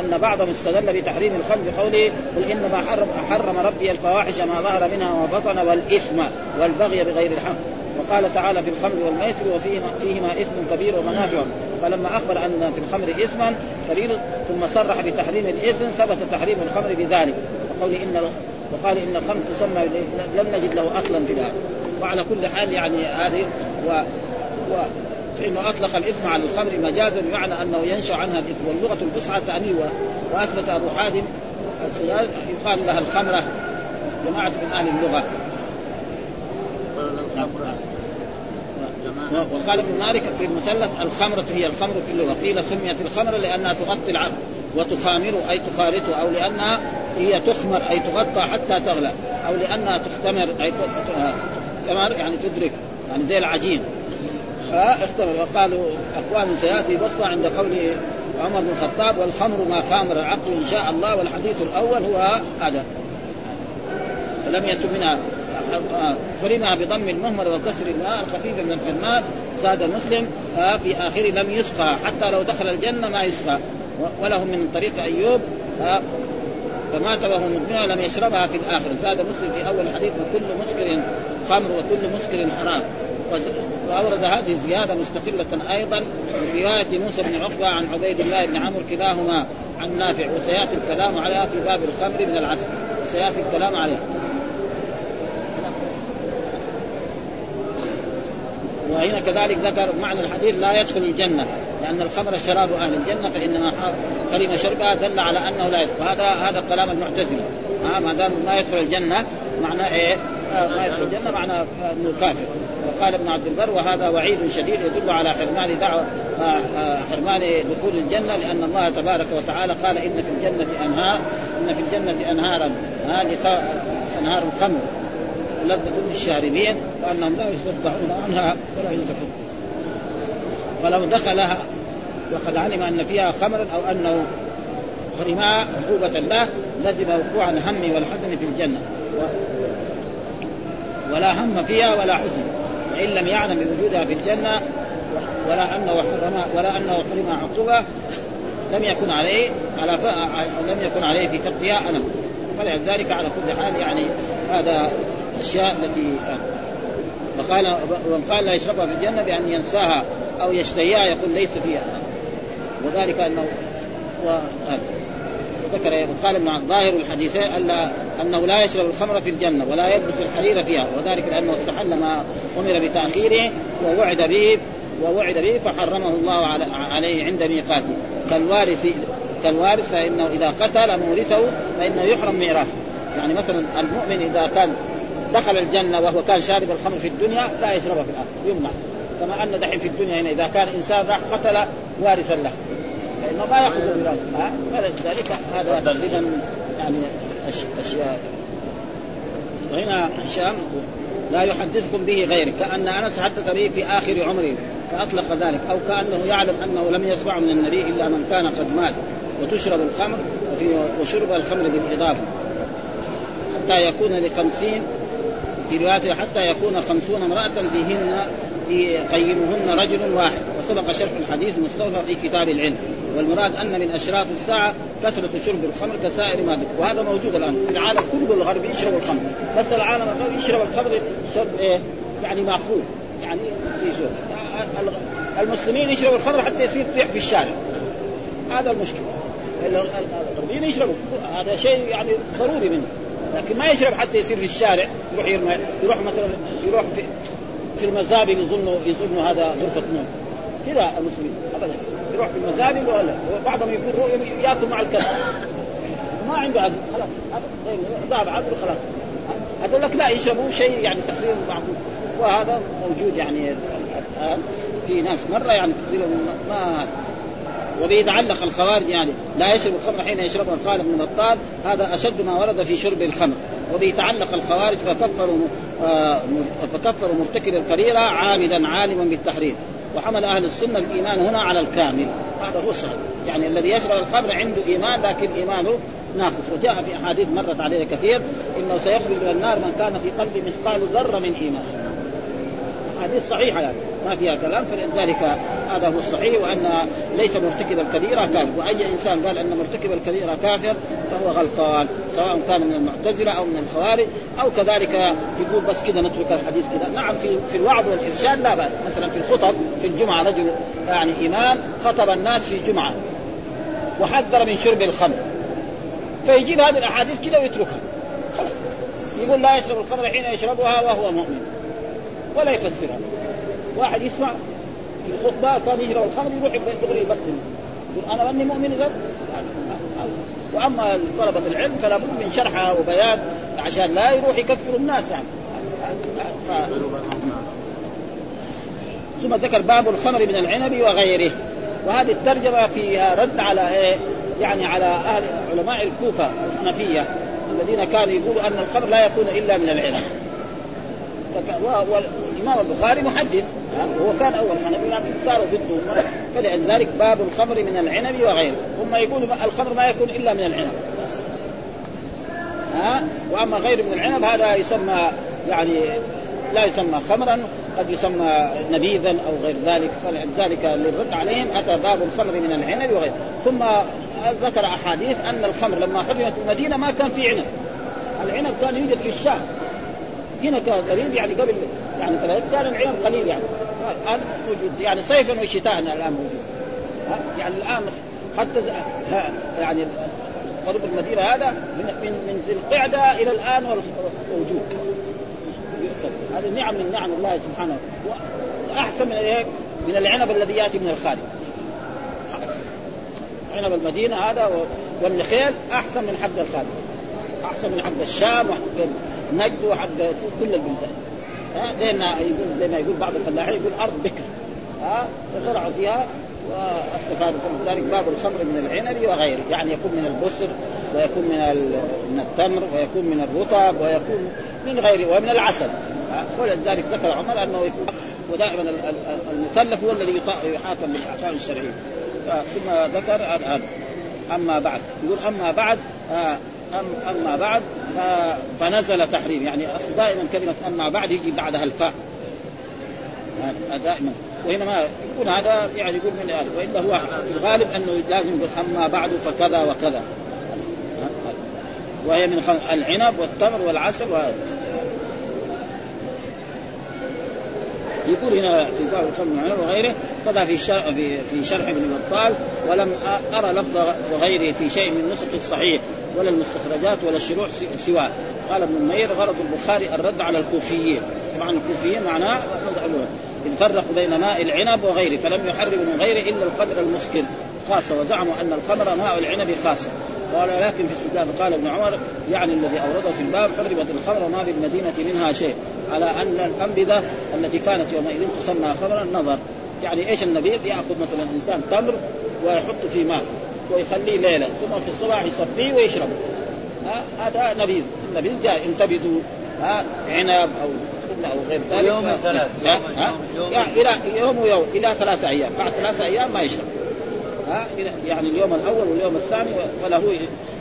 أن بعضهم استدل بتحريم الخمر بقوله قل إنما حرم حرم ربي الفواحش ما ظهر منها وبطن والإثم والبغي بغير الحق. وقال تعالى في الخمر والميسر وفيهما فيهما إثم كبير ومنافع. فلما أخبر أن في الخمر إثما كبير ثم صرح بتحريم الإثم ثبت تحريم الخمر بذلك. وقول إن وقال إن الخمر تسمى لم نجد له أصلا في ذلك. وعلى كل حال يعني هذه و, و فإنه أطلق الإثم على الخمر مجازا بمعنى أنه ينشأ عنها الإثم. واللغة الفصحى تعني وأثبت أبو حاتم يقال لها الخمرة. جماعة من أهل اللغة. وقال ابن مالك في المثلث الخمرة هي الخمر في اللغة قيل سميت الخمر لأنها تغطي العبد وتخامر أي تخالطه أو لأنها هي تخمر أي تغطى حتى تغلى أو لأنها تختمر أي تختمر يعني تدرك يعني زي العجين. اختمر. وقالوا أقوال سيأتي بسطة عند قول عمر بن الخطاب والخمر ما خامر العقل إن شاء الله والحديث الأول هو هذا. لم يتم منها. حرمها بضم المهمل وكسر الماء الخفيف من الحرمان زاد مسلم في آخره لم يسقى حتى لو دخل الجنة ما يسقى. ولهم من طريق أيوب فمات وهو مدمنها لم يشربها في الآخرة. زاد مسلم في أول الحديث وكل مسكر خمر وكل مسكر حرام. وأورد هذه الزيادة مستقلة أيضا من رواية موسى بن عقبة عن عبيد الله بن عمرو كلاهما عن نافع. وسيأتي الكلام عليها في باب الخمر من العسل. وسياتي الكلام عليه. وهنا كذلك ذكر معنى الحديث لا يدخل الجنة لأن الخمر شراب أهل الجنة فإنما حرم شربها دل على أنه لا يدخل. وهذا هذا كلام المعتزله آه ما دام ما يدخل الجنة معناه إيه؟ آه ما يدخل الجنة معناه إنه كافر. وقال ابن عبد البر وهذا وعيد شديد يدل على حرمان دعوة آه آه حرمان دخول الجنة لأن الله تبارك وتعالى قال إن في الجنة أنهار إن في الجنة أنهارا هذه أنهار الخمر. لذة للشاربين وانهم لا يصدعون عنها ولا ينزفون فلو دخلها وقد علم أن فيها خمرا أو أنه يحرما عقوبة له لزم وقوع الهم والحزن في الجنة. و... ولا هم فيها ولا حزن. وإن لم يعلم بوجودها في الجنة ولا أنه حرم ولا أنه حرم عقوبة لم يكن عليه على ف... لم يكن عليه في فقدها ألم. فلذلك على كل حال يعني هذا الأشياء التي وقال ومن قال لا يشربها في الجنة بأن ينساها أو يشتهيها يقول ليس فيها. وذلك أنه و... ذكر قال ابن ظاهر الحديثين ألا أنه لا يشرب الخمر في الجنة ولا يلبس الحرير فيها وذلك لأنه استحل ما أمر بتأخيره ووعد به ووعد به فحرمه الله عليه عند ميقاته. كالوارث كالوارث فإنه إذا قتل مورثه فإنه يحرم ميراثه. يعني مثلا المؤمن إذا كان دخل الجنة وهو كان شارب الخمر في الدنيا لا يشربها في الآخرة يمنع. كما أن دحين في الدنيا هنا إذا كان إنسان راح قتل وارثا له. فإنه ما يأخذ ميراثه فلذلك هذا تقريبا يعني أشياء. وهنا هشام لا يحدثكم به غيره. كأن أنس حدث به في آخر عمره فأطلق ذلك. أو كأنه يعلم أنه لم يسمع من النبي إلا من كان قد مات وتشرب الخمر وشرب الخمر بالإضافة. حتى يكون لخمسين في رواية حتى يكون خمسون امرأة فيهن يقيمهن رجل واحد. وسبق شرح الحديث المستوفى في كتاب العلم. والمراد أن من أشراط الساعة كثرة شرب الخمر كسائر ما ذكر. وهذا موجود الآن. في العالم كله الغربي يشرب الخمر. بس العالم الغربي يشرب الخمر شرب إيه يعني مأخوذ. يعني في شرب. المسلمين يشربوا الخمر حتى يصير طيح في الشارع. هذا المشكلة. الغربيين يشربوا هذا شيء يعني ضروري منه لكن ما يشرب حتى يصير في الشارع يروح يرمي يروح مثلا يروح في في المزابل يظنوا يظنوا هذا غرفة نوم. كذا المسلمين ابدا. يروح في المزابل ولا وبعضهم يقول ياكل مع الكلب. ما عنده عقل خلاص. ذهب عقله خلاص هذول لك لا يشربوا شيء يعني تقريبا معقول. وهذا موجود يعني في ناس مرة يعني تقريبا ما وبه يتعلق الخوارج يعني لا يشرب الخمر حين يشربها قال ابن بطال هذا أشد ما ورد في شرب الخمر. وبه يتعلق الخوارج فكفروا آه فكفروا مرتكب الكبيره عامدا عالما بالتحريم. وحمل أهل السنة الإيمان هنا على الكامل. هذا هو الصحيح يعني الذي يشرب الخمر عنده إيمان لكن إيمانه ناقص. وجاء في أحاديث مرت عليه كثير إنه سيخرج من النار من كان في قلبه مثقال ذرة من إيمان. أحاديث صحيحة يعني. ما فيها كلام فلذلك هذا هو الصحيح وأن ليس مرتكب الكبيره كافر. وأي إنسان قال أن مرتكب الكبيره كافر فهو غلطان سواء كان من المعتزلة أو من الخوارج أو كذلك يقول بس كذا نترك الحديث كذا نعم في في الوعظ والإرشاد لا بأس. مثلا في الخطب في الجمعة رجل يعني إمام خطب الناس في جمعة وحذر من شرب الخمر. فيجيب هذه الأحاديث كذا ويتركها. يقول لا يشرب الخمر حين يشربها وهو مؤمن. ولا يفسرها. واحد يسمع الخطبة كان يشرب الخمر يروح دغري يبطل يقول أنا ماني مؤمن اذا وأما طلبة العلم فلا بد من شرحها وبيان عشان لا يروح يكفر الناس يعني. ف... ثم ذكر باب الخمر من العنب وغيره. وهذه الترجمة فيها رد على إيه؟ يعني على أهل علماء الكوفة الحنفيه الذين كانوا يقولوا أن الخمر لا يكون إلا من العنب. والامام البخاري محدث هو كان أول حنفي لكن صاروا ضده فلذلك باب الخمر من العنب وغيره. هم يقولوا الخمر ما يكون إلا من العنب. ها؟ وأما غير من العنب هذا يسمى يعني لا يسمى خمرا قد يسمى نبيذا أو غير ذلك. فلذلك للرد عليهم أتى باب الخمر من العنب وغيره. ثم ذكر أحاديث أن الخمر لما حرمت المدينة ما كان في عنب. العنب كان يوجد في الشام. هنا كان قريب يعني قبل يعني كان العنب قليل يعني. الآن موجود. يعني صيفا وشتاء الآن موجود. يعني الآن حتى يعني قرب المدينة هذا من من من ذي القعدة إلى الآن موجود. هذه نعم من نعم الله سبحانه وأحسن من إيه؟ من العنب الذي يأتي من الخارج. عنب المدينة هذا والنخيل أحسن من حق الخارج. أحسن من حق الشام وحق نجد وحق كل البلدان. لأن يقول زي ما يقول بعض الفلاحين يقول أرض بكر. ها فزرعوا فيها واستفادوا ذلك باب الخمر من العنب وغيره. يعني يكون من البسر ويكون من من التمر ويكون من الرطب ويكون من غيره ومن العسل. ولذلك ذكر عمر أنه يكون ودائما المكلف هو الذي يحاكم بالاحكام الشرعية. ثم ذكر هذا أما بعد. يقول أما بعد أما بعد فنزل تحريم. يعني أصل دائما كلمة أما بعد يجي بعدها الفاء. دائما. وهنا ما يكون هذا يعني يقول من هذا. وإلا هو في الغالب أنه لازم يقول أما بعد فكذا وكذا. وهي من العنب والتمر والعسل وهذا. يقول هنا في باب الخمر وغيره كذا في شرح في شرح ابن بطال ولم أرى لفظ وغيره في شيء من نسخ الصحيح. ولا المستخرجات ولا الشروع سواه. قال ابن المير غرض البخاري الرد على الكوفيين. طبعا الكوفيين معناه فرق بين ماء العنب وغيره فلم يحرم من غيره إلا القدر المسكر خاصة وزعموا أن الخمر ماء العنب خاصة. قال لكن في السجاد قال ابن عمر يعني الذي أورده في الباب حرمت الخمر ما بالمدينة منها شيء. على أن الأنبذة التي كانت يومئذ تسمى خمرا نظر. يعني إيش النبيذ؟ يأخذ مثلا إنسان تمر ويحط في ماء. ويخليه ليله ثم في الصباح يصفيه ويشربه هذا نبيذ. النبيذ جاء ها عنب أو أو غير ذلك. يوم ثلاث إلى يوم ويوم إلى ثلاثة أيام. بعد ثلاثة أيام ما يشرب. ها يعني اليوم الأول واليوم الثاني فله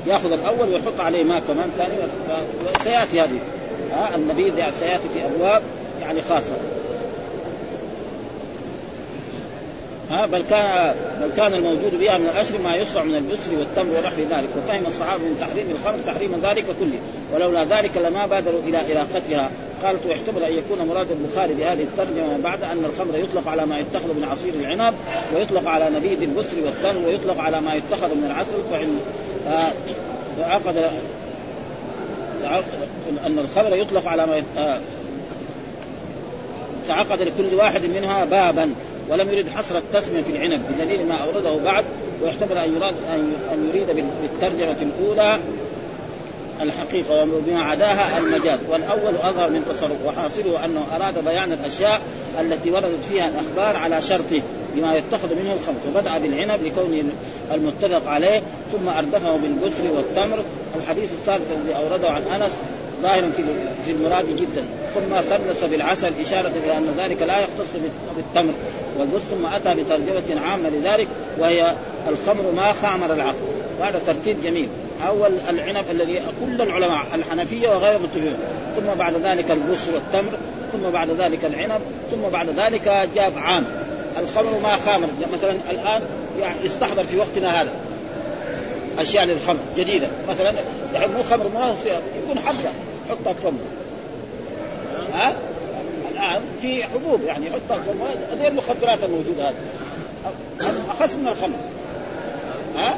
يأخذ الأول ويحط عليه ماء كمان ثاني سياتي هذه. ها النبيذ يعني سيأتي في أبواب يعني خاصة. ها بل كان بل كان الموجود بها من الأشر ما يصنع من البسر والتمر ونحو ذلك وفهم الصحابة من تحريم الخمر تحريم ذلك كله. ولولا ذلك لما بادروا إلى إراقتها. قالت ويحتمل أن يكون مراد البخاري بهذه الترجمة بعد أن الخمر يطلق على ما يتخذ من عصير العنب ويطلق على نبيذ البسر والتمر ويطلق على ما يتخذ من العسل. فإن عقد أن الخمر يطلق على ما تعقد لكل واحد منها بابا. ولم يرد حصر التسمية في العنب بدليل ما أورده بعد ويحتمل أن يراد أن يريد بالترجمة الأولى الحقيقة وبما عداها المجاز. والأول أظهر من تصرف وحاصله أنه أراد بيان الأشياء التي وردت فيها الأخبار على شرطه بما يتخذ منه الخمر فبدأ بالعنب لكونه المتفق عليه ثم أردفه بالبسر والتمر. الحديث الثالث الذي أورده عن أنس ظاهر في المراد جدا. ثم ثلث بالعسل إشارة إلى أن ذلك لا يختص بالتمر. والبس ثم أتى بترجمة عامة لذلك وهي الخمر ما خامر العقل وهذا ترتيب جميل. أول العنب الذي كل العلماء الحنفية وغيرهم متفقون ثم بعد ذلك البس والتمر. ثم بعد ذلك العنب. ثم بعد ذلك جاب عام. الخمر ما خامر. مثلا الآن يعني يستحضر في وقتنا هذا. أشياء للخمر جديدة. مثلا يعني مو خمر ما يكون حبة حطها في فمه. ها؟ الآن في حبوب يعني يحطها في فمه. هذه المخدرات الموجودة هذه. اخس من الخمر. ها؟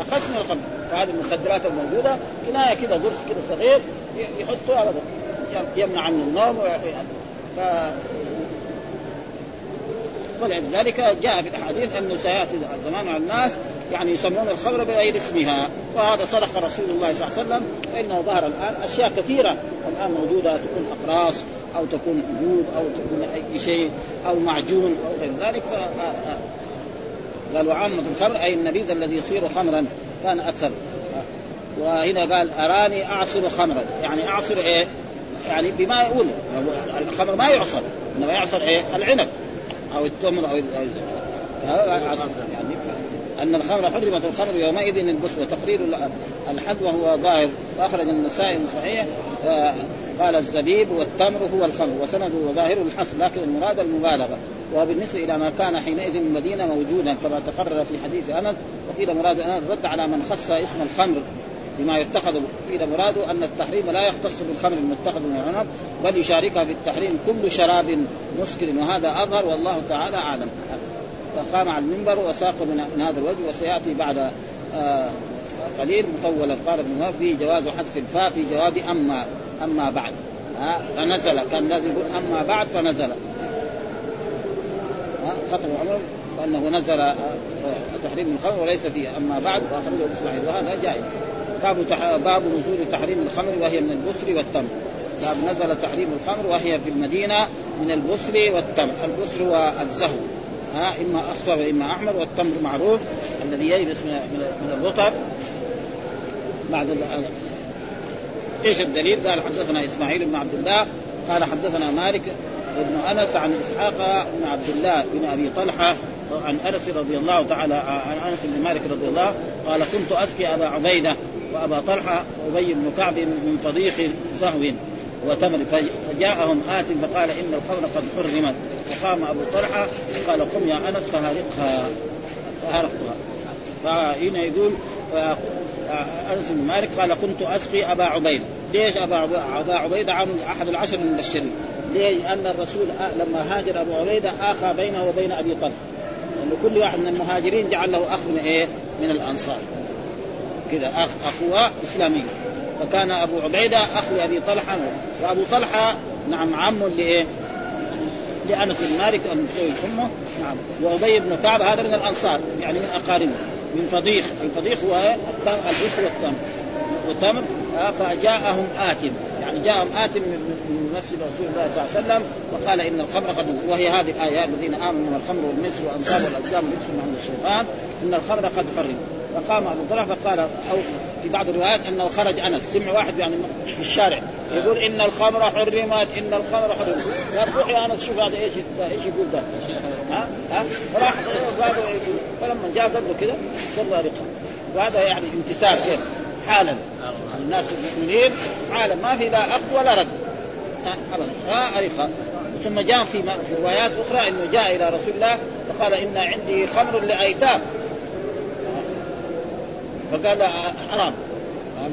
اخس من الخمر. فهذه المخدرات الموجودة كناية كذا ضرس كذا صغير يحطوها ابدا يمنع عنه النوم ف... ولذلك جاء في الأحاديث انه سياتي زمان على الناس يعني يسمون الخمر بغير اسمها. وهذا صدق رسول الله صلى الله عليه وسلم فإنه ظهر الآن أشياء كثيرة. الآن موجودة تكون أقراص أو تكون حبوب أو تكون أي شيء أو معجون أو غير ذلك. ف قال وعامة الخمر أي النبيذ الذي يصير خمرا كان أكثر. وهنا قال أراني أعصر خمرا. يعني أعصر إيه؟ يعني بما يقول. الخمر ما يعصر إنما يعصر إيه؟ العنب أو التمر أو يعني أن الخمر حرمت الخمر يومئذ البس وتقرير الحد وهو ظاهر وأخرج النسائي صحيح آه، قال الزبيب والتمر هو الخمر وسنده وظاهره الحصر لكن المراد المبالغة. وبالنسبة إلى ما كان حينئذ المدينة موجودا كما تقرر في حديث أنس وقيل مراد أنس رد على من خص اسم الخمر بما يتخذ. قيل مراده أن التحريم لا يختص بالخمر المتخذ من العنب بل يشاركها في التحريم كل شراب مسكر وهذا أظهر والله تعالى أعلم. فقام على المنبر وساق من هذا الوجه وسيأتي بعد آه قليل مطولا. قال ابن وهب جواز حذف الفاء في جواب أما أما بعد. فنزل كان لازم يقول أما بعد فنزل. خطب عمر وأنه نزل آه، تحريم الخمر وليس فيه أما بعد وأخرجه إسماعيل. وهذا جائز. باب. باب نزول تحريم الخمر وهي من البسر والتمر باب نزل تحريم الخمر وهي في المدينة من البسر والتمر البسر هو الزهو. إما اصفر واما أحمر والتمر معروف الذي ييبس من الرطب بعد إيش الدليل؟ قال حدثنا إسماعيل بن عبد الله قال حدثنا مالك بن أنس عن إسحاق بن عبد الله بن أبي طلحة عن أنس رضي الله تعالى عن أنس بن مالك رضي الله قال كنت أسقي أبا عبيدة وأبا طلحة وأبي بن كعب من فضيق سهو وتمر فجاءهم آت فقال إن الخمر قد حرمت فقام أبو طلحة قال قم يا أنس فهارقها فهارقتها فهنا يقول انس بن مالك قال كنت أسقي أبا عبيده، ليش أبا أبا عبيده عن أحد العشر المبشرين؟ ليه؟ لأن الرسول لما هاجر أبو عبيده آخى بينه وبين أبي طلحة، لأن كل واحد من المهاجرين جعل له أخ من إيه؟ من الأنصار. كذا أخ أخوة اسلامي. فكان أبو عبيدة أخ لأبي طلحة وأبو طلحة نعم عم لإيه؟ لأنس بن مالك المتزوج أمه نعم وأبي بن كعب هذا من الأنصار يعني من أقاربه من فضيخ الفضيخ هو البسر والتمر والتمر فجاءهم آت يعني جاءهم آت من مسجد رسول الله صلى الله عليه وسلم وقال إن الخمر قد وهي هذه الآية الذين آمنوا من الخمر والمسر والأنصاب والأزلام رجس من الشيطان إن الخمر قد حرم فقام أبو طلحة فقال أو في بعض الروايات أنه خرج أنس. سمع واحد يعني في الشارع يقول إن الخمر حرمت إن الخمر حرمت. قال روح يا أنس شوف هذا إيش إيش يقول ده. ها؟ ها؟ فراح فلما جاء قبله كذا صلى رقه وهذا يعني امتثال كيف؟ حالا. الناس المؤمنين حالا. ما في لا أخذ ولا رد. ها؟ رقه ثم جاء في روايات أخرى إنه جاء إلى رسول الله فقال إن عندي خمر لأيتام. فقال حرام.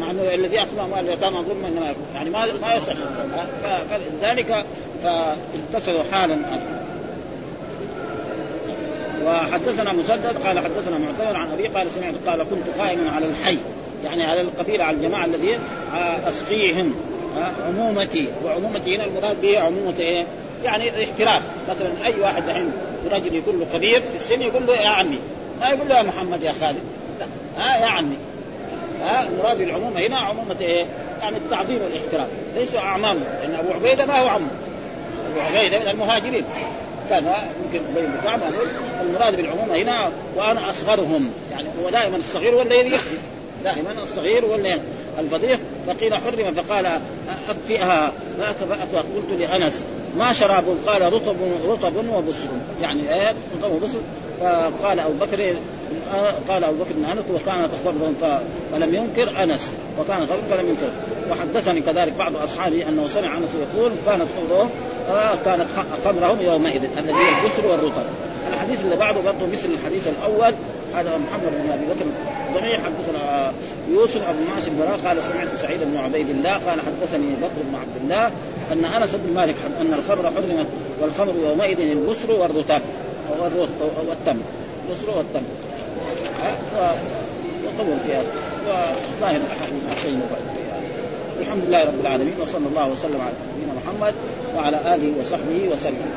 مع إنه الذي ياكل أموال اليتامى ظلما إنما يعني ما ما يصح. فلذلك فاتصلوا حالا وحدثنا مسدد قال حدثنا معتمر عن ابي قال سمعت قال كنت قائما على الحي يعني على القبيلة على الجماعة الذين أسقيهم عمومتي وعمومتي هنا المراد به عمومة إيه؟ يعني الاحترام مثلا أي واحد الحين رجل يقول له كبير في السن يقول له يا عمي. ما يقول له يا محمد يا خالد. ها يا عمي ها المراد بالعمومه هنا عمومة إيه؟ يعني التعظيم والاحترام. ليسوا أعمام لأن أبو عبيدة ما هو عمه أبو عبيدة من المهاجرين. كان يمكن بين كعب المراد بالعمومة هنا وأنا أصغرهم. يعني هو دائما الصغير هو الذي دائما الصغير هو اللي الفضيح فقيل حرم فقال اكفئها قلت لأنس ما شراب؟ قال رطب رطب وبصر يعني إيه؟ رطب وبصر فقال أبو بكر قال أبو بكر بن انس وكانت خبر فلم ينكر أنس. وكان خبر فلم ينكر. وحدثني كذلك بعض أصحابه أنه سمع أنس يقول كانت خمرهم آه كانت خمرهم يومئذ الذي هو البسر والرطب. الحديث اللي بعده برضه مثل الحديث الأول هذا محمد بن أبي بكر ضمير حدثنا يوسف أبو معاش البراء قال سمعت سعيد بن عبيد الله. قال حدثني بكر بن عبد الله أن أنس بن مالك أن الخمر حرمت والخمر يومئذ البسر والرطب والتمر البسر والتمر وطول في هذا. وظاهر الاحاديث الحمد لله رب العالمين وصلى الله وسلم على نبينا محمد وعلى آله وصحبه وسلم.